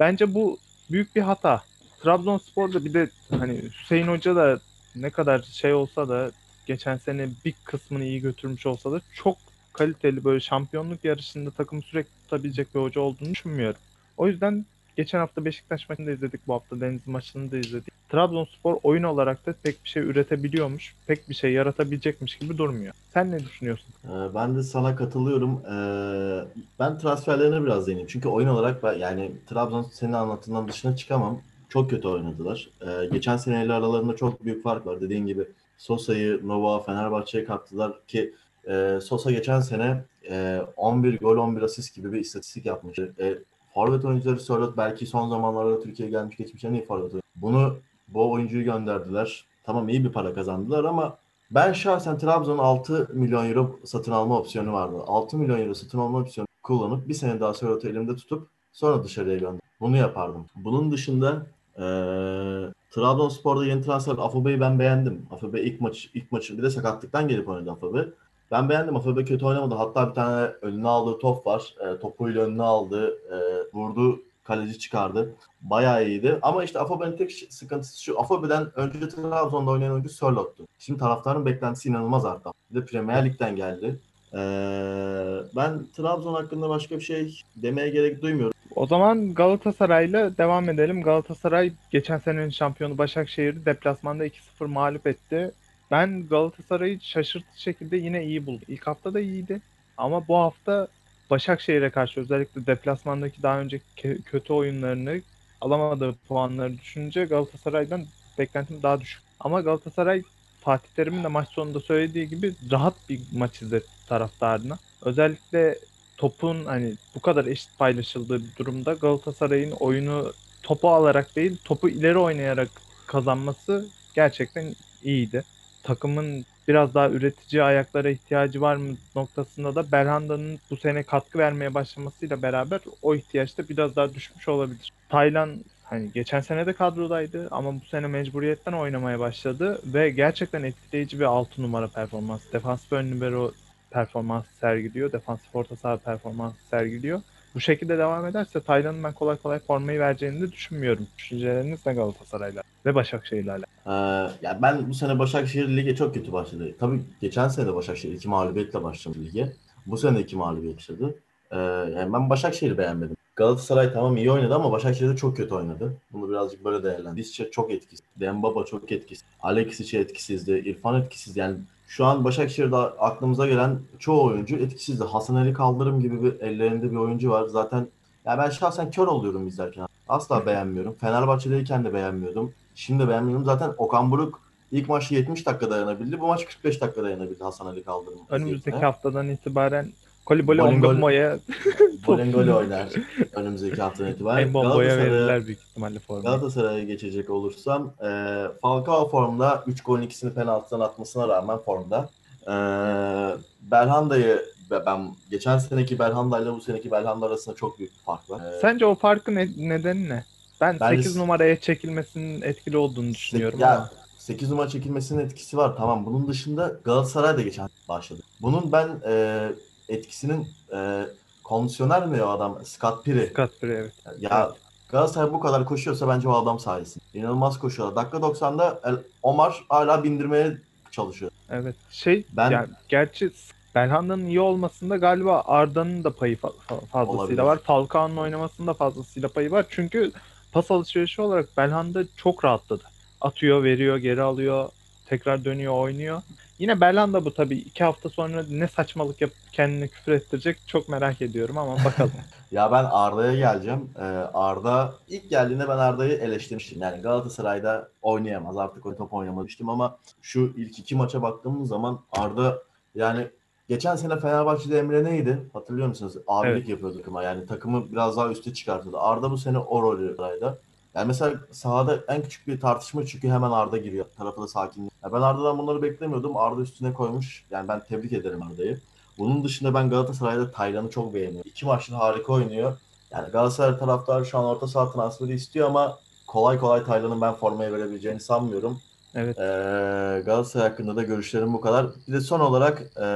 Bence bu büyük bir hata. Trabzonspor'da bir de hani Hüseyin Hoca da ne kadar şey olsa da geçen sene bir kısmını iyi götürmüş olsa da çok kaliteli böyle şampiyonluk yarışında takımı sürekli tutabilecek bir hoca olduğunu düşünmüyorum. O yüzden geçen hafta Beşiktaş maçını da izledik bu hafta Denizli maçını da izledik. Trabzonspor oyun olarak da pek bir şey üretebiliyormuş, pek bir şey yaratabilecekmiş gibi durmuyor. Sen ne düşünüyorsun? Ee, Ben de sana katılıyorum. Ee, Ben transferlerine biraz değineyim. Çünkü oyun olarak yani Trabzon senin anlattığından dışına çıkamam. Çok kötü oynadılar. Ee, Geçen seneyle aralarında çok büyük fark var. Dediğin gibi Sosa'yı Nova Fenerbahçe'ye kattılar ki e, Sosa geçen sene e, 11 gol 11 asist gibi bir istatistik yapmış. E, forvet oyuncuları Sörloth belki son zamanlarda Türkiye'ye gelmiş geçmiş en iyi forvet. Bunu bu oyuncuyu gönderdiler. Tamam iyi bir para kazandılar ama ben şahsen Trabzon'un 6 milyon euro satın alma opsiyonu vardı. 6 milyon euro satın alma opsiyonu kullanıp bir sene daha Sörloth'u elimde tutup sonra dışarıya gönder. Bunu yapardım. Bunun dışında eee Trabzonspor'da yeni transfer Afobe'yi ben beğendim. Afobe ilk maç ilk maçı bir de sakatlıktan gelip oynadı Afobe. Ben beğendim. Afobe kötü oynamadı. Hatta bir tane önüne aldığı top var. E, topuyla önüne aldı. E, vurdu. Kaleci çıkardı. Bayağı iyiydi. Ama işte Afobe'nin tek sıkıntısı şu. Afobe'den önce Trabzon'da oynayan oyuncu Sörlot'tu. Şimdi taraftarın beklentisi inanılmaz arttı. Bir de Premier Lig'den geldi. E, ben Trabzon hakkında başka bir şey demeye gerek duymuyorum. O zaman Galatasaray'la devam edelim. Galatasaray geçen senenin şampiyonu Başakşehir'i deplasmanda 2-0 mağlup etti. Ben Galatasaray'ı şaşırtıcı şekilde yine iyi buldum. İlk hafta da iyiydi. Ama bu hafta Başakşehir'e karşı özellikle deplasmandaki daha önceki kötü oyunlarını alamadığı puanları düşününce Galatasaray'dan beklentim daha düşük. Ama Galatasaray Fatih Terim'in de maç sonunda söylediği gibi rahat bir maç izletti taraftarına. Özellikle topun hani bu kadar eşit paylaşıldığı bir durumda Galatasaray'ın oyunu topu alarak değil topu ileri oynayarak kazanması gerçekten iyiydi. Takımın biraz daha üretici ayaklara ihtiyacı var mı noktasında da Belhanda'nın bu sene katkı vermeye başlamasıyla beraber o ihtiyaç da biraz daha düşmüş olabilir. Taylan hani geçen sene de kadrodaydı ama bu sene mecburiyetten oynamaya başladı ve gerçekten etkileyici bir 6 numara performans. Defans ön libero performans sergiliyor. Defansif orta saha performans sergiliyor. Bu şekilde devam ederse Taylan'ın ben kolay kolay formayı vereceğini de düşünmüyorum. Düşünceleriniz ne Galatasaray'la ve Başakşehir'le alakalı? Ee, ya ben bu sene Başakşehir lige çok kötü başladı. Tabii geçen sene de Başakşehir iki mağlubiyetle başladı lige. Bu sene iki mağlubiyet yaşadı. Ee, yani ben Başakşehir'i beğenmedim. Galatasaray tamam iyi oynadı ama Başakşehir de çok kötü oynadı. Bunu birazcık böyle değerlendir. Visca çok etkisiz. Dembaba çok etkisiz. Alexis etkisizdi. İrfan etkisiz. Yani şu an Başakşehir'de aklımıza gelen çoğu oyuncu etkisizdi. Hasan Ali Kaldırım gibi bir ellerinde bir oyuncu var. Zaten ya ben şahsen kör oluyorum izlerken. Asla beğenmiyorum. Fenerbahçe'deyken de beğenmiyordum. Şimdi de beğenmiyorum. Zaten Okan Buruk ilk maçı 70 dakika dayanabildi. Bu maç 45 dakika dayanabildi Hasan Ali Kaldırım. Önümüzdeki haftadan itibaren Kolibali Bolingol- Ongamo'ya Bolengoli oynar önümüzdeki haftadan itibaren. Galatasaray'a verirler büyük ihtimalle formayı. Galatasaray'a geçecek olursam e, Falcao formda 3 golün ikisini penaltıdan atmasına rağmen formda. E, Belhanda'yı ve ben geçen seneki Belhanda ile bu seneki Belhanda arasında çok büyük bir fark var. E, Sence o farkın ne- nedeni ne? Ben Bence- 8 numaraya çekilmesinin etkili olduğunu düşünüyorum ya, ama 8 numara çekilmesinin etkisi var. Tamam bunun dışında Galatasaray da geçen başladı. Bunun ben e, etkisinin e, kondisyoner mi o adam? Scott Piri. Scott Free evet. Ya Galatasaray bu kadar koşuyorsa bence o adam sayesinde. İnanılmaz koşuyorlar. Dakika 90'da El- Omar hala bindirmeye çalışıyor. Evet. Şey Ben- yani gerçi Belhanda'nın iyi olmasında galiba Arda'nın da payı fa- fazlasıyla Olabilir. var. Falcao'nun oynamasında fazlasıyla payı var. Çünkü pas alışverişi olarak Belhanda çok rahatladı. Atıyor, veriyor, geri alıyor, tekrar dönüyor, oynuyor. Yine Belhanda bu tabii. iki hafta sonra ne saçmalık yapıp kendini küfür ettirecek çok merak ediyorum ama bakalım. Ya ben Arda'ya geleceğim. Ee, Arda ilk geldiğinde ben Arda'yı eleştirmiştim. Yani Galatasaray'da oynayamaz. Artık o top oynamamıştım ama şu ilk iki maça baktığımız zaman Arda yani geçen sene Fenerbahçe'de Emre neydi? Hatırlıyor musunuz? Abilik Evet. yapıyordu takıma. Yani takımı biraz daha üste çıkartıyordu. Arda bu sene o rolü Galatasaray'da. Yani mesela sahada en küçük bir tartışma çünkü hemen Arda giriyor. Tarafı da sakinliği. Ya ben Arda'dan bunları beklemiyordum. Arda üstüne koymuş. Yani ben tebrik ederim Arda'yı. Bunun dışında ben Galatasaray'da Taylan'ı çok beğeniyorum. İki maçta harika oynuyor. Yani Galatasaray taraftarı şu an orta saha transferi istiyor ama kolay kolay Taylan'ın ben formaya verebileceğini sanmıyorum. Evet. Ee, Galatasaray hakkında da görüşlerim bu kadar. Bir de son olarak e,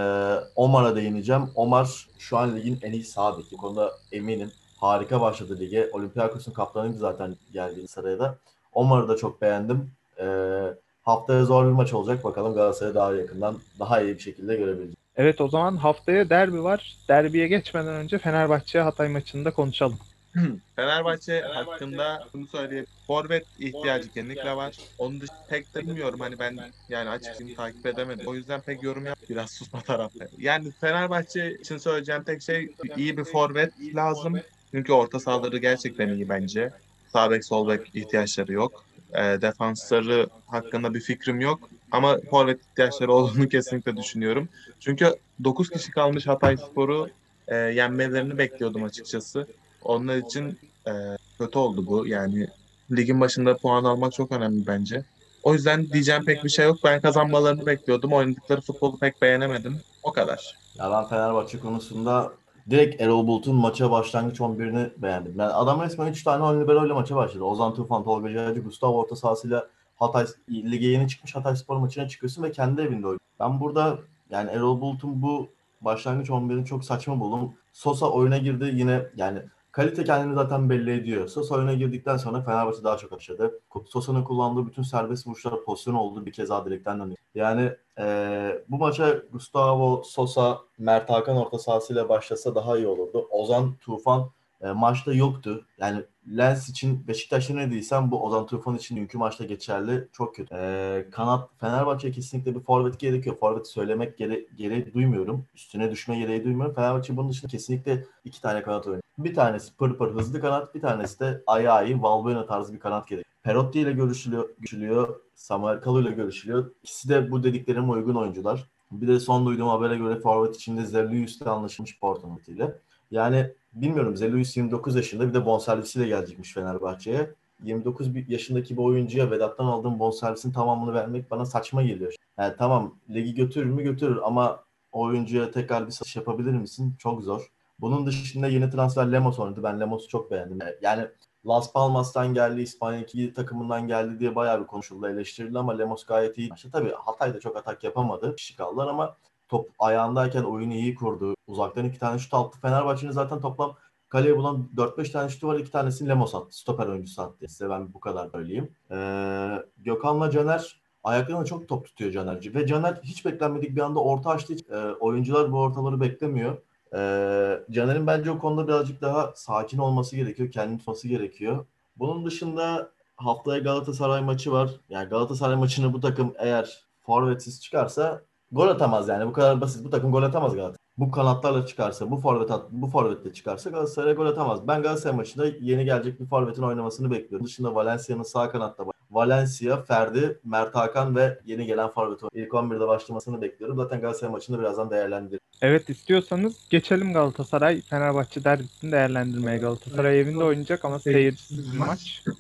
Omar'a değineceğim. Omar şu an ligin en iyi sağ beki. Bu konuda eminim. Harika başladı lige. Olympiakos'un kaptanıydı zaten geldiği saraya Omar'ı da çok beğendim. Ee, haftaya zor bir maç olacak. Bakalım Galatasaray'ı daha yakından, daha iyi bir şekilde görebileceğiz. Evet o zaman haftaya derbi var. Derbiye geçmeden önce Fenerbahçe Hatay maçını da konuşalım. Fenerbahçe hakkında bunu söyleyeyim. Forvet ihtiyacı kesinlikle var. Onun dışında pek de bilmiyorum hani ben yani açıkçası takip edemedim. O yüzden pek yorum yap biraz susma tarafta. Yani Fenerbahçe için söyleyeceğim tek şey iyi bir forvet lazım. Çünkü orta sahaları gerçekten iyi bence. Sağ bek sol bek ihtiyaçları yok. E, defansları hakkında bir fikrim yok. Ama forvet ihtiyaçları olduğunu kesinlikle düşünüyorum. Çünkü 9 kişi kalmış Hatay Spor'u e, yenmelerini bekliyordum açıkçası. Onlar için e, kötü oldu bu. Yani ligin başında puan almak çok önemli bence. O yüzden diyeceğim pek bir şey yok. Ben kazanmalarını bekliyordum. Oynadıkları futbolu pek beğenemedim. O kadar. Ya ben Fenerbahçe konusunda direkt Erol Bulut'un maça başlangıç 11'ini beğendim. Yani adam resmen 3 tane ön libero ile maça başladı. Ozan Tufan, Tolga Ciğerci, Gustavo orta sahasıyla Hatay lige yeni çıkmış Hatay Spor maçına çıkıyorsun ve kendi evinde oynuyor. Ben burada yani Erol Bulut'un bu başlangıç 11'ini çok saçma buldum. Sosa oyuna girdi yine yani kalite kendini zaten belli ediyor. Sosa oyuna girdikten sonra Fenerbahçe daha çok aşadı. Sosa'nın kullandığı bütün serbest vuruşlar pozisyon oldu. Bir kez daha direkten dönüyor. Yani eee, bu maça Gustavo, Sosa, Mert Hakan orta sahasıyla başlasa daha iyi olurdu. Ozan Tufan e, maçta yoktu. Yani Lens için Beşiktaş'ta ne değilsem bu Ozan Tufan için dünkü maçta geçerli. Çok kötü. E, kanat Fenerbahçe kesinlikle bir forvet gerekiyor. Forvet söylemek gere gereği duymuyorum. Üstüne düşme gereği duymuyorum. Fenerbahçe bunun dışında kesinlikle iki tane kanat oynuyor. Bir tanesi pır pır hızlı kanat, bir tanesi de ayağı Valbuena tarzı bir kanat gerekiyor. Perotti ile görüşülüyor, görüşülüyor. Samuel Kalu ile görüşülüyor. İkisi de bu dediklerime uygun oyuncular. Bir de son duyduğum habere göre forvet içinde Zerlius'te anlaşılmış Porto ile. Yani bilmiyorum Zelius 29 yaşında bir de bonservisiyle gelecekmiş Fenerbahçe'ye. 29 bir- yaşındaki bir oyuncuya Vedat'tan aldığım bonservisin tamamını vermek bana saçma geliyor. Yani tamam ligi götürür mü götürür ama oyuncuya tekrar bir satış yapabilir misin? Çok zor. Bunun dışında yeni transfer Lemos oynadı. Ben Lemos'u çok beğendim. Yani Las Palmas'tan geldi, İspanya 2 takımından geldi diye bayağı bir konuşuldu, eleştirildi ama Lemos gayet iyi. İşte tabii Hatay'da çok atak yapamadı. Kişi kaldılar ama top ayağındayken oyunu iyi kurdu. Uzaktan iki tane şut attı. Fenerbahçe'nin zaten toplam kaleye bulan 4-5 tane şutu var. iki tanesini Lemos attı. Stoper oyuncusu attı. Size ben bu kadar söyleyeyim. Ee, Gökhan'la Caner ayaklarına çok top tutuyor Canerci. Ve Caner hiç beklenmedik bir anda orta açtı. Ee, oyuncular bu ortaları beklemiyor. Ee, Caner'in bence o konuda birazcık daha sakin olması gerekiyor. Kendini tutması gerekiyor. Bunun dışında haftaya Galatasaray maçı var. Yani Galatasaray maçını bu takım eğer forvetsiz çıkarsa gol atamaz yani. Bu kadar basit. Bu takım gol atamaz Galatasaray. Bu kanatlarla çıkarsa, bu forvet at, bu forvetle çıkarsa Galatasaray gol atamaz. Ben Galatasaray maçında yeni gelecek bir forvetin oynamasını bekliyorum. Dışında Valencia'nın sağ kanatta var. Valencia, Ferdi, Mert Hakan ve yeni gelen forvet ilk 11'de başlamasını bekliyorum. Zaten Galatasaray maçını birazdan değerlendiririz. Evet istiyorsanız geçelim Galatasaray Fenerbahçe derbisini değerlendirmeye. Galatasaray evinde oynayacak ama seyircisiz bir maç.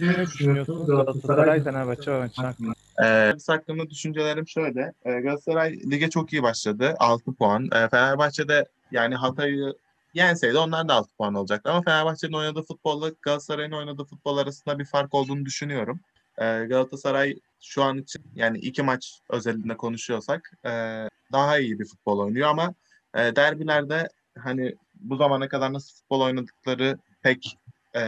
Ne düşünüyorsunuz Galatasaray Fenerbahçe maçı hakkında? Biz hakkında düşüncelerim şöyle. Ee, Galatasaray lige çok iyi başladı. 6 puan. Ee, Fenerbahçe'de yani Hatay'ı yenseydi onlar da 6 puan olacaktı. Ama Fenerbahçe'nin oynadığı futbolla Galatasaray'ın oynadığı futbol arasında bir fark olduğunu düşünüyorum. Ee, Galatasaray şu an için yani iki maç özelinde konuşuyorsak e, daha iyi bir futbol oynuyor ama e, derbilerde hani bu zamana kadar nasıl futbol oynadıkları pek e,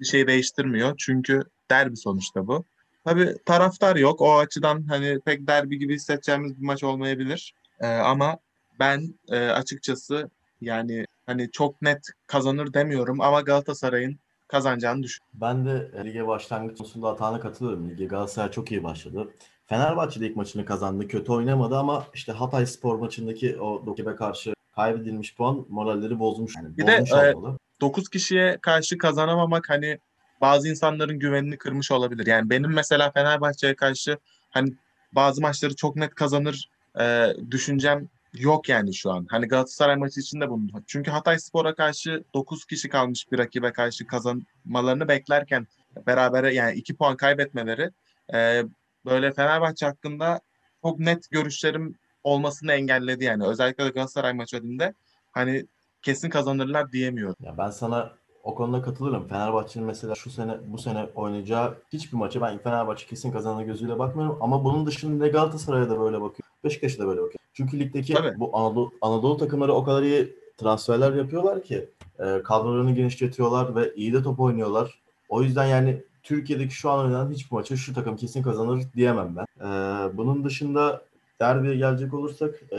bir şey değiştirmiyor. Çünkü derbi sonuçta bu. Tabii taraftar yok. O açıdan hani pek derbi gibi hissedeceğimiz bir maç olmayabilir. Ee, ama ben e, açıkçası yani hani çok net kazanır demiyorum ama Galatasaray'ın kazanacağını düşünüyorum. Ben de e, lige başlangıç konusunda Atahan'a katılıyorum. Lige Galatasaray çok iyi başladı. Fenerbahçe de ilk maçını kazandı. Kötü oynamadı ama işte Hatay Spor maçındaki o rakibe karşı kaybedilmiş puan moralleri bozmuş. Yani Bir de, bozmuş e, olmalı. 9 kişiye karşı kazanamamak hani bazı insanların güvenini kırmış olabilir. Yani benim mesela Fenerbahçe'ye karşı hani bazı maçları çok net kazanır e, düşüncem yok yani şu an. Hani Galatasaray maçı için de bunu. Çünkü Hatay Spor'a karşı 9 kişi kalmış bir rakibe karşı kazanmalarını beklerken berabere yani 2 puan kaybetmeleri e, böyle Fenerbahçe hakkında çok net görüşlerim olmasını engelledi yani. Özellikle de Galatasaray maçı önünde hani kesin kazanırlar diyemiyorum. Ya ben sana o konuda katılırım. Fenerbahçe'nin mesela şu sene bu sene oynayacağı hiçbir maça ben Fenerbahçe kesin kazanır gözüyle bakmıyorum ama bunun dışında Galatasaray'a da böyle bakıyorum. Beşiktaş'a da böyle bakıyorum. Çünkü ligdeki Tabii. bu Anadolu, Anadolu takımları o kadar iyi transferler yapıyorlar ki e, kadrolarını genişletiyorlar ve iyi de top oynuyorlar. O yüzden yani Türkiye'deki şu an oynanan hiçbir maçı şu takım kesin kazanır diyemem ben. E, bunun dışında derbiye gelecek olursak e,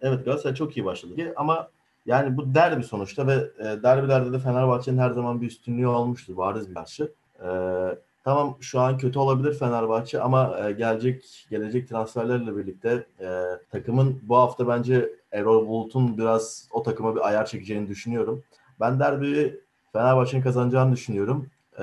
evet Galatasaray çok iyi başladı ama yani bu derbi sonuçta ve e, derbilerde de Fenerbahçe'nin her zaman bir üstünlüğü olmuştur bariz bir karşı. E, tamam şu an kötü olabilir Fenerbahçe ama e, gelecek gelecek transferlerle birlikte e, takımın bu hafta bence Erol Bulut'un biraz o takıma bir ayar çekeceğini düşünüyorum. Ben derbiyi Fenerbahçe'nin kazanacağını düşünüyorum. E,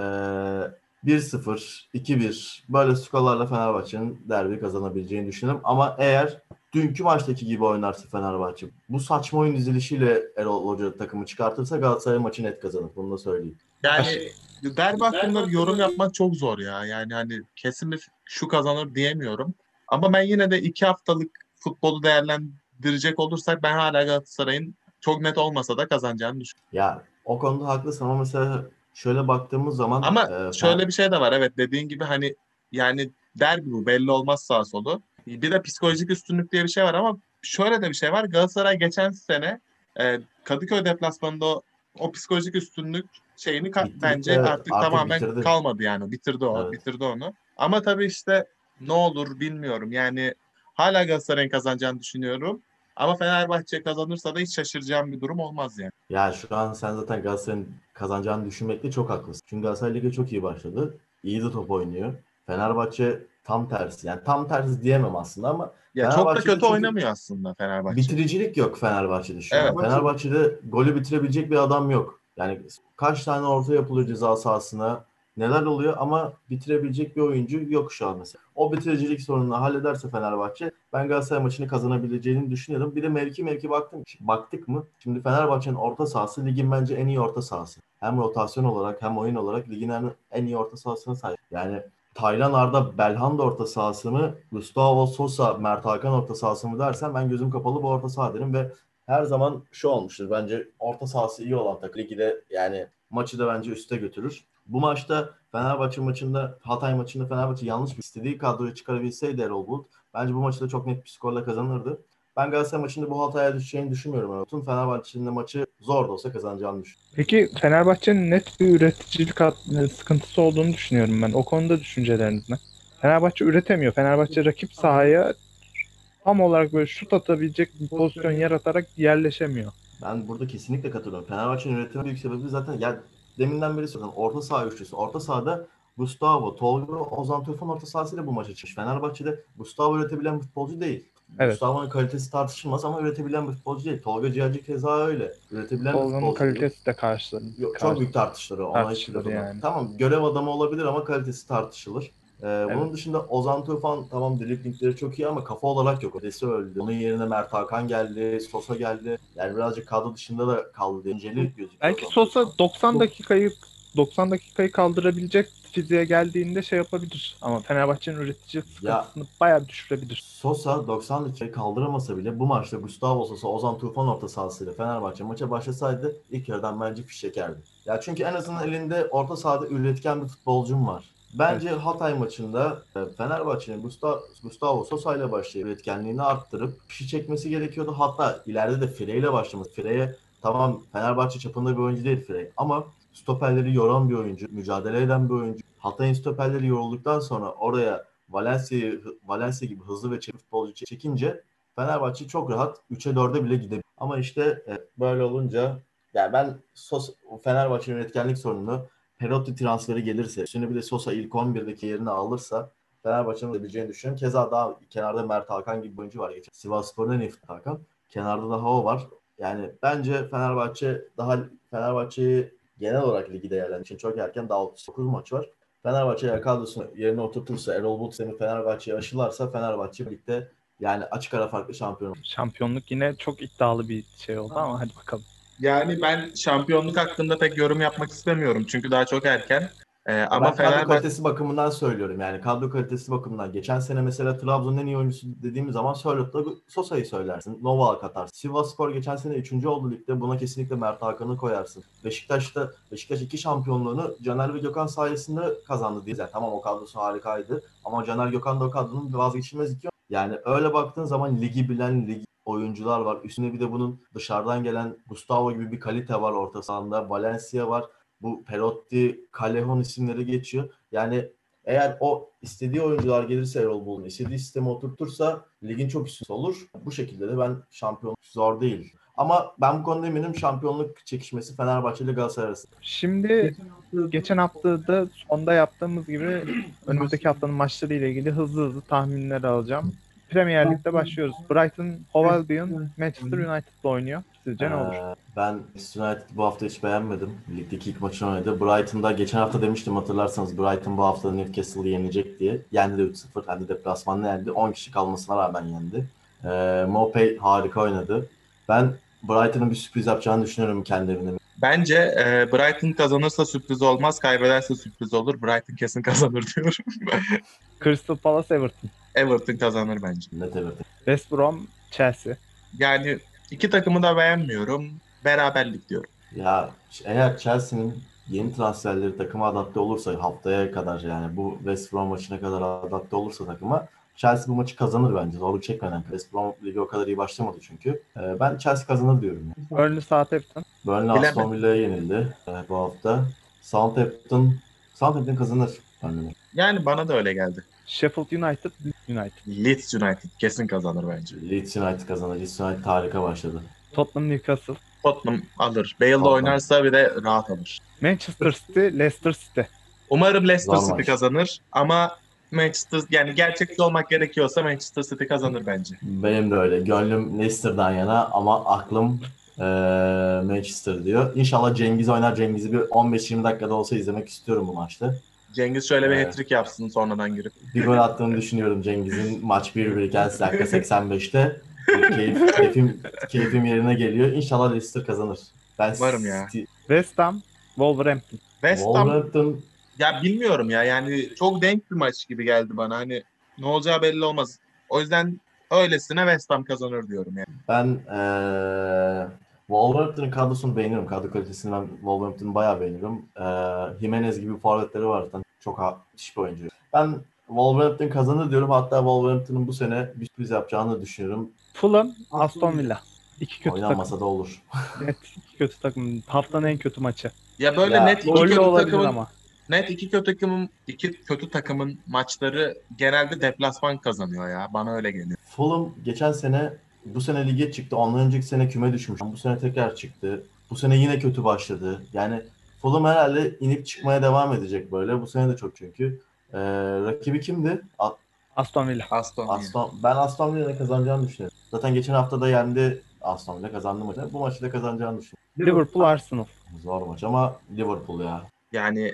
1-0, 2-1 böyle skorlarla Fenerbahçe'nin derbi kazanabileceğini düşünüyorum. Ama eğer dünkü maçtaki gibi oynarsa Fenerbahçe. Bu saçma oyun dizilişiyle Erol Hoca takımı çıkartırsa Galatasaray maçı net kazanır. Bunu da söyleyeyim. Yani derbi hakkında bir yorum yapmak çok zor ya. Yani hani kesin bir şu kazanır diyemiyorum. Ama ben yine de iki haftalık futbolu değerlendirecek olursak ben hala Galatasaray'ın çok net olmasa da kazanacağını düşünüyorum. Ya o konuda haklısın ama mesela şöyle baktığımız zaman Ama e, şöyle bir şey de var. Evet dediğin gibi hani yani derbi bu belli olmaz sağ solu. Bir de psikolojik üstünlük diye bir şey var ama şöyle de bir şey var. Galatasaray geçen sene e, Kadıköy deplasmanında o, o psikolojik üstünlük şeyini ka- bence evet. artık, Artık tamamen bitirdi. kalmadı yani. Bitirdi o, Evet. bitirdi onu. Ama tabii işte ne olur bilmiyorum. Yani hala Galatasaray'ın kazanacağını düşünüyorum. Ama Fenerbahçe kazanırsa da hiç şaşıracağım bir durum olmaz yani. Ya şu an sen zaten Galatasaray'ın kazanacağını düşünmekte çok haklısın. Çünkü Galatasaray Lig'e çok iyi başladı. İyi de top oynuyor. Fenerbahçe tam tersi. Yani tam tersi diyemem aslında ama Ya çok da kötü oynamıyor aslında Fenerbahçe. bitiricilik yok Fenerbahçe'de şu an. Evet. Fenerbahçe'de golü bitirebilecek bir adam yok. Yani kaç tane orta yapılıyor ceza sahasına neler oluyor ama bitirebilecek bir oyuncu yok şu an mesela. O bitiricilik sorununu hallederse Fenerbahçe ben Galatasaray maçını kazanabileceğini düşünüyorum. Bir de mevki mevki baktım. Baktık mı? Şimdi Fenerbahçe'nin orta sahası ligin bence en iyi orta sahası. Hem rotasyon olarak hem oyun olarak ligin en iyi orta sahasına sahip. Yani Taylan Arda Belhanda orta sahası mı? Gustavo Sosa Mert Hakan orta sahası mı dersen ben gözüm kapalı bu orta saha derim ve her zaman şu olmuştur. Bence orta sahası iyi olan takım ligi de yani maçı da bence üste götürür. Bu maçta Fenerbahçe maçında Hatay maçında Fenerbahçe yanlış bir istediği kadroyu çıkarabilseydi Erol Bulut bence bu maçı da çok net bir skorla kazanırdı. Ben Galatasaray maçında bu hataya düşeceğini düşünmüyorum. Tüm Fenerbahçe'nin de maçı zor da olsa kazanacağını düşünüyorum. Peki Fenerbahçe'nin net bir üreticilik hat- sıkıntısı olduğunu düşünüyorum ben. O konuda düşünceleriniz ne? Fenerbahçe üretemiyor. Fenerbahçe rakip sahaya tam olarak böyle şut atabilecek bir pozisyon yaratarak yerleşemiyor. Ben burada kesinlikle katılıyorum. Fenerbahçe'nin üretimi büyük sebebi zaten ya deminden beri söyledim. Orta saha üçlüsü. Orta sahada Gustavo, Tolga, Ozan Tufan orta sahasıyla bu maça çıkmış. Fenerbahçe'de Gustavo üretebilen futbolcu değil. Evet. Gustavo'nun kalitesi tartışılmaz ama üretebilen bir futbolcu değil. Tolga Ciğerci keza öyle. Üretebilen bir futbolcu değil. kalitesi de karşıladı. Yok, çok büyük tartışılır. Ona Tartışılır yani. Tamam görev adamı olabilir ama kalitesi tartışılır. Ee, Bunun dışında Ozan Tufan tamam driblingleri çok iyi ama kafa olarak yok. Ötesi öldü. Onun yerine Mert Hakan geldi, Sosa geldi. Yani birazcık kadro dışında da kaldı diye inceli gözüküyor. Belki Sosa Tufan. 90 dakikayı 90 dakikayı kaldırabilecek fiziğe geldiğinde şey yapabilir. Ama Fenerbahçe'nin üretici sıkıntısını bayağı düşürebilir. Sosa 90 dakikayı kaldıramasa bile bu maçta Gustavo Sosa, Ozan Tufan orta sahasıyla Fenerbahçe maça başlasaydı ilk yarıdan bence fiş çekerdi. Ya çünkü en azından elinde orta sahada üretken bir futbolcum var. Bence Hatay maçında e, Fenerbahçe'nin Gusta- Gustavo Sosa ile başlayıp üretkenliğini arttırıp fişi çekmesi gerekiyordu. Hatta ileride de Fire ile başlaması. Fire'ye tamam Fenerbahçe çapında bir oyuncu değil Fire ama stoperleri yoran bir oyuncu, mücadele eden bir oyuncu. Hatay'ın stoperleri yorulduktan sonra oraya Valencia'yı Valencia gibi hızlı ve çevik futbolcu çekince Fenerbahçe çok rahat 3'e 4'e bile gidebilir. Ama işte e, böyle olunca yani ben Sos Fenerbahçe'nin üretkenlik sorununu Perotti transferi gelirse, üstüne bir de Sosa ilk 11'deki yerini alırsa Fenerbahçe'nin olabileceğini düşünüyorum. Keza daha kenarda Mert Hakan gibi bir oyuncu var. Geçen Sivasspor'da Nefit Hakan. Kenarda daha o var. Yani bence Fenerbahçe daha Fenerbahçe'yi genel olarak ligi değerlendirmek için çok erken daha 39 maç var. Fenerbahçe kadrosunu yerine oturtursa, Erol Bulut sistemi Fenerbahçe'ye aşılarsa Fenerbahçe birlikte yani açık ara farklı şampiyon olur. Şampiyonluk yine çok iddialı bir şey oldu ama hadi bakalım. Yani ben şampiyonluk hakkında pek yorum yapmak istemiyorum. Çünkü daha çok erken. Ee, ama ben kadro Fenerbahçe kalitesi bakımından söylüyorum yani kadro kalitesi bakımından. Geçen sene mesela Trabzon'un en iyi oyuncusu dediğimiz zaman Sörlot'la Sosa'yı söylersin. Novak atarsın. Sivasspor geçen sene 3. oldu ligde. Buna kesinlikle Mert Hakan'ı koyarsın. Beşiktaş'ta Beşiktaş iki şampiyonluğunu Caner ve Gökhan sayesinde kazandı diye. Yani tamam o kadrosu harikaydı ama Caner Gökhan da o kadronun vazgeçilmez iki yani öyle baktığın zaman ligi bilen lig oyuncular var. Üstüne bir de bunun dışarıdan gelen Gustavo gibi bir kalite var orta sahanda. Valencia var. Bu Perotti, Callejon isimleri geçiyor. Yani eğer o istediği oyuncular gelirse Erol Bulut'un istediği sistemi oturtursa ligin çok üstü olur. Bu şekilde de ben şampiyonluk zor değil. Ama ben bu konuda eminim şampiyonluk çekişmesi Fenerbahçe ile Galatasaray arasında. Şimdi geçen haftada sonda yaptığımız gibi önümüzdeki haftanın maçları ile ilgili hızlı hızlı tahminler alacağım. Premier Lig'de başlıyoruz. Brighton, Hove Albion, Manchester United'la oynuyor. Sizce ne olur? Ee, ben United bu hafta hiç beğenmedim. Ligdeki ilk maçını oynadı. Brighton'da geçen hafta demiştim hatırlarsanız Brighton bu hafta Newcastle'ı yenecek diye. Yendi de 3-0. Hem de deplasmanla yendi. 10 kişi kalmasına rağmen yendi. Ee, Mopey harika oynadı. Ben Brighton'ın bir sürpriz yapacağını düşünüyorum kendi evinde. Bence e, Brighton kazanırsa sürpriz olmaz, kaybederse sürpriz olur. Brighton kesin kazanır diyorum. Crystal Palace Everton. Everton kazanır bence. Net Everton. West Brom Chelsea. Yani iki takımı da beğenmiyorum. Beraberlik diyorum. Ya eğer Chelsea'nin yeni transferleri takıma adapte olursa haftaya kadar yani bu West Brom maçına kadar adapte olursa takıma Chelsea bu maçı kazanır bence. Zorluk çekmeden. West Brom ligi o kadar iyi başlamadı çünkü. Ee, ben Chelsea kazanır diyorum. Yani. Burnley Southampton. Burnley. Aston Villa'ya yenildi e, bu hafta. Southampton Southampton kazanır. Yani bana da öyle geldi. Sheffield United. United. Leeds United kesin kazanır bence. Leeds United kazanır. Leeds United harika başladı. Tottenham Newcastle. Tottenham alır. Bale de Tottenham. oynarsa bir de rahat alır. Manchester City Leicester City. Umarım Leicester Zor City maç. kazanır ama Manchester yani gerçekçi olmak gerekiyorsa Manchester City kazanır bence. Benim de öyle. Gönlüm Leicester'dan yana ama aklım e, Manchester diyor. İnşallah Cengiz oynar. Cengiz'i bir 15-20 dakikada olsa izlemek istiyorum bu maçta. Cengiz şöyle bir Evet. hat-trick yapsın sonradan girip. Bir gol attığını düşünüyorum Cengiz'in maç 1-1 iken dakika 85'te. Keyif, keyfim, keyfim yerine geliyor. İnşallah Leicester kazanır. Ben Umarım ya. West Ham Wolverhampton. West Ham Wolverhampton ya bilmiyorum ya yani çok denk bir maç gibi geldi bana. Hani ne olacağı belli olmaz. O yüzden öylesine West Ham kazanır diyorum yani. ben eee Wolverhampton'ın kadrosunu beğeniyorum. Kadro kalitesini ben Wolverhampton'ı bayağı beğeniyorum. Eee Jimenez gibi forvetleri var zaten. Çok müthiş bir oyuncu. Ben Wolverhampton kazanır diyorum. Hatta Wolverhampton'ın bu sene bir sürpriz yapacağını düşünüyorum. Fulham Aston Villa. İki kötü takım. Oynanmasa da olur. Net iki kötü takım. Haftanın en kötü maçı. Ya böyle Ya, net iki kötü takımın ama. net iki kötü takımın iki kötü takımın maçları genelde deplasman kazanıyor ya. Bana öyle geliyor. Fulham geçen sene bu sene lige çıktı. Ondan önceki sene küme düşmüş. Bu sene tekrar çıktı. Bu sene yine kötü başladı. Yani Fulham herhalde inip çıkmaya devam edecek böyle. Bu sene de çok çünkü. Ee, rakibi kimdi? A- Aston Villa. Aston Villa. Aston, ben Aston Villa'nın kazanacağını düşünüyorum. Zaten geçen hafta da yendi Aston Villa kazandı maçı. Bu maçı da kazanacağını düşünüyorum. Liverpool Arsenal. Zor maç ama Liverpool ya. Yani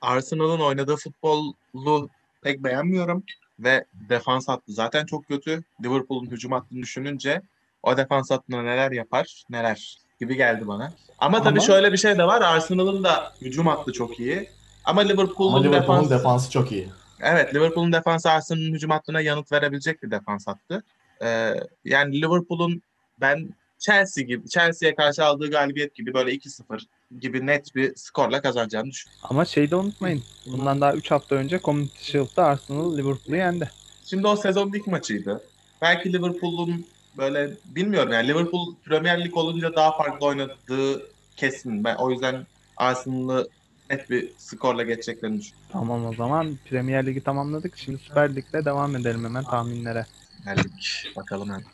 Arsenal'ın oynadığı futbolu pek beğenmiyorum ve defans hattı zaten çok kötü. Liverpool'un hücum hattını düşününce o defans hattına neler yapar neler gibi geldi bana. Ama tabii Ama- şöyle bir şey de var. Arsenal'ın da hücum hattı çok iyi. Ama Liverpool'un Ama Liverpool'un defans defansı çok iyi. Evet, Liverpool'un defansı Arsenal'ın hücum hattına yanıt verebilecek bir defans hattı. Ee, yani Liverpool'un ben Chelsea gibi Chelsea'ye karşı aldığı galibiyet gibi böyle 2-0 gibi net bir skorla kazanacağını düşünüyorum. Ama şeyi de unutmayın. Bundan daha 3 hafta önce Community Shield'da Arsenal Liverpool'u yendi. Şimdi o sezonun ilk maçıydı. Belki Liverpool'un böyle bilmiyorum yani Liverpool Premier Lig olunca daha farklı oynadığı kesin. Ben o yüzden Arsenal'ı net bir skorla geçeceklerini düşünüyorum. Tamam o zaman Premier Ligi tamamladık. Şimdi Süper Lig'de devam edelim hemen tahminlere. Geldik. Bakalım hemen.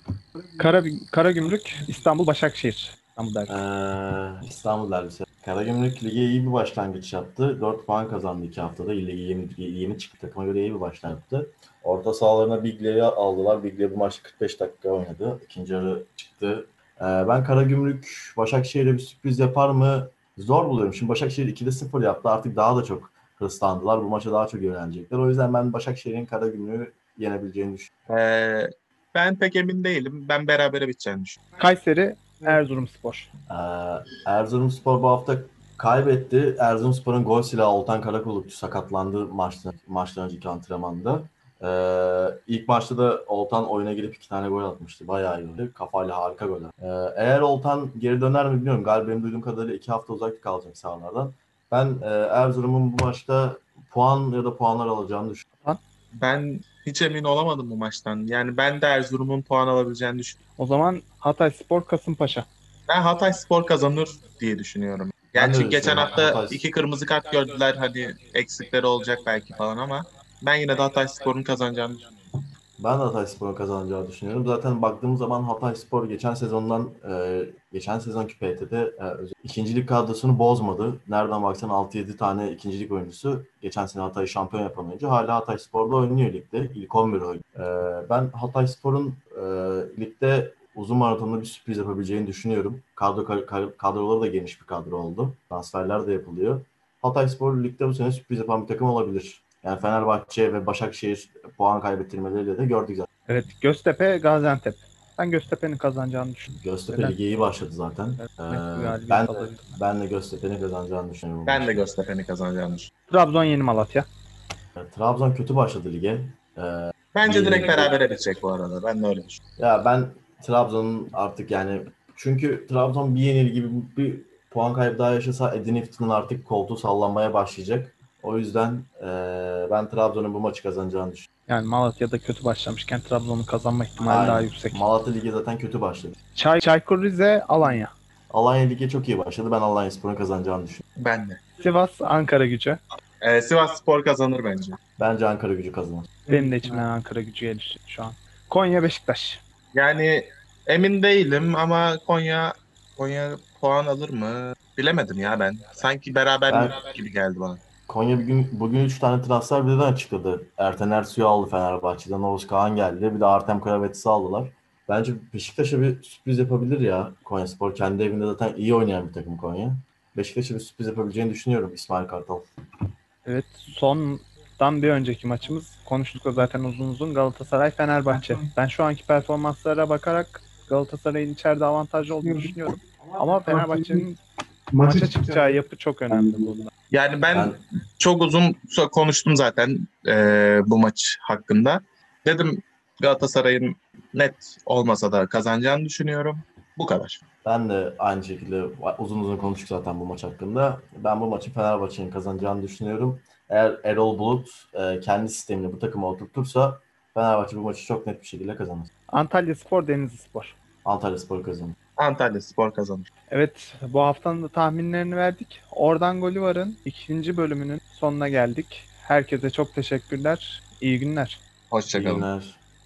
Kara, Karagümrük İstanbul Başakşehir. İstanbul derbi. Ee, İstanbul derbisi. Karagümrük lige iyi bir başlangıç yaptı. 4 puan kazandı 2 haftada. Lige yeni, yeni çıktı takıma göre iyi bir başlangıç yaptı. Orta sahalarına Bigley'i aldılar. Bigley bu maçta 45 dakika oynadı. İkinci yarı çıktı. Ee, ben Karagümrük Başakşehir'e bir sürpriz yapar mı? Zor buluyorum. Şimdi Başakşehir 2'de 0 yaptı. Artık daha da çok hırslandılar. Bu maça daha çok yönelecekler. O yüzden ben Başakşehir'in Karagümrük'ü yenebileceğini düşünüyorum. Ee, ben pek emin değilim. Ben berabere biteceğini düşünüyorum. Kayseri Erzurumspor. Ee, Erzurumspor bu hafta kaybetti. Erzurumspor'un gol silahı Oltan Karakulukçu sakatlandı maçtan, maçtan önceki antrenmanda. Ee, ilk maçta da Oltan oyuna girip iki tane gol atmıştı. Bayağı iyi oldu. Kafayla harika gol. Ee, eğer Oltan geri döner mi bilmiyorum. Galiba benim duyduğum kadarıyla iki hafta uzak kalacak sahalardan. Ben e, Erzurum'un bu maçta puan ya da puanlar alacağını düşünüyorum. Ben hiç emin olamadım bu maçtan. Yani ben de Erzurum'un puan alabileceğini düşünüyorum. O zaman Hatay Spor Kasımpaşa. Ben Hatay Spor kazanır diye düşünüyorum. Gerçi öyle geçen hafta Hatay- iki kırmızı kart gördüler. Hani eksikleri olacak belki falan ama ben yine de Hatay Spor'un kazanacağını düşünüyorum. Ben de Hatay Spor'un kazanacağını düşünüyorum. Zaten baktığımız zaman Hatay Spor geçen sezondan e, geçen sezonki PT'de e, ikincilik kadrosunu bozmadı. Nereden baksan 6-7 tane ikincilik oyuncusu geçen sene Hatay şampiyon yapan oyuncu. Hala Hatay Spor'da oynuyor ligde. İlk 11 oynuyor. E, ben Hatay Spor'un e, ligde uzun maratonda bir sürpriz yapabileceğini düşünüyorum. Kadro ka- kadroları da geniş bir kadro oldu. Transferler de yapılıyor. Hatay Spor ligde bu sene sürpriz yapan bir takım olabilir. Yani Fenerbahçe ve Başakşehir puan kaybettirmeleriyle de gördük zaten. Evet Göztepe Gaziantep. Ben Göztepe'nin kazanacağını düşünüyorum. Göztepe Neden? Ligi iyi başladı zaten. Evet, Ee, ben, de, ben de Göztepe'nin kazanacağını düşünüyorum. Ben de. Göztepe'nin kazanacağını düşünüyorum. Trabzon yeni Malatya. Trabzon kötü başladı lige. Ee, Bence direkt berabere bitecek bu arada. Ben de öyle düşünüyorum. ya ben Trabzon'un artık yani çünkü Trabzon bir yenil gibi bir puan kaybı daha yaşasa Edin Iftin'in artık koltuğu sallanmaya başlayacak. O yüzden ee, ben Trabzon'un bu maçı kazanacağını düşünüyorum. Yani Malatya'da kötü başlamışken Trabzon'un kazanma ihtimali Aynen. daha yüksek. Malatya Ligi zaten kötü başladı. Çay, Çaykur Rize, Alanya. Alanya Ligi çok iyi başladı. Ben Alanya Spor'un kazanacağını düşünüyorum. Ben de. Sivas, Ankara gücü. Ee, Sivas Spor kazanır bence. Bence Ankara gücü kazanır. Benim de içimden Ankara gücü gelişiyor şu an. Konya, Beşiktaş. Yani emin değilim ama Konya Konya puan alır mı? Bilemedim ya ben. Sanki beraber Ben- gibi geldi bana. Konya bugün bugün 3 tane transfer birden açıkladı. Erten Ersu'yu aldı Fenerbahçe'den. Oğuz Kağan geldi. Bir de Artem Karavetis'i aldılar. Bence Beşiktaş'a bir sürpriz yapabilir ya. Konya Spor kendi evinde zaten iyi oynayan bir takım Konya. Beşiktaş'a bir sürpriz yapabileceğini düşünüyorum İsmail Kartal. Evet sondan bir önceki maçımız konuştuk da zaten uzun uzun Galatasaray Fenerbahçe. Ben şu anki performanslara bakarak Galatasaray'ın içeride avantajlı olduğunu düşünüyorum. Ama Fenerbahçe'nin maça çıkacağı yapı çok önemli burada. Yani ben, Ben çok uzun konuştum zaten eee, bu maç hakkında. Dedim Galatasaray'ın net olmasa da kazanacağını düşünüyorum. Bu kadar. ben de aynı şekilde uzun uzun konuştuk zaten bu maç hakkında. Ben bu maçı Fenerbahçe'nin kazanacağını düşünüyorum. Eğer Erol Bulut e, kendi sistemini bu takıma oturtursa Fenerbahçe bu maçı çok net bir şekilde kazanır. Antalya Spor, Denizli Spor. Antalya Spor kazanır. Antalya Spor kazanır. Evet bu haftanın da tahminlerini verdik. Oradan golü varın ikinci bölümünün sonuna geldik. Herkese çok teşekkürler. İyi günler. İyi Hoşçakalın. günler.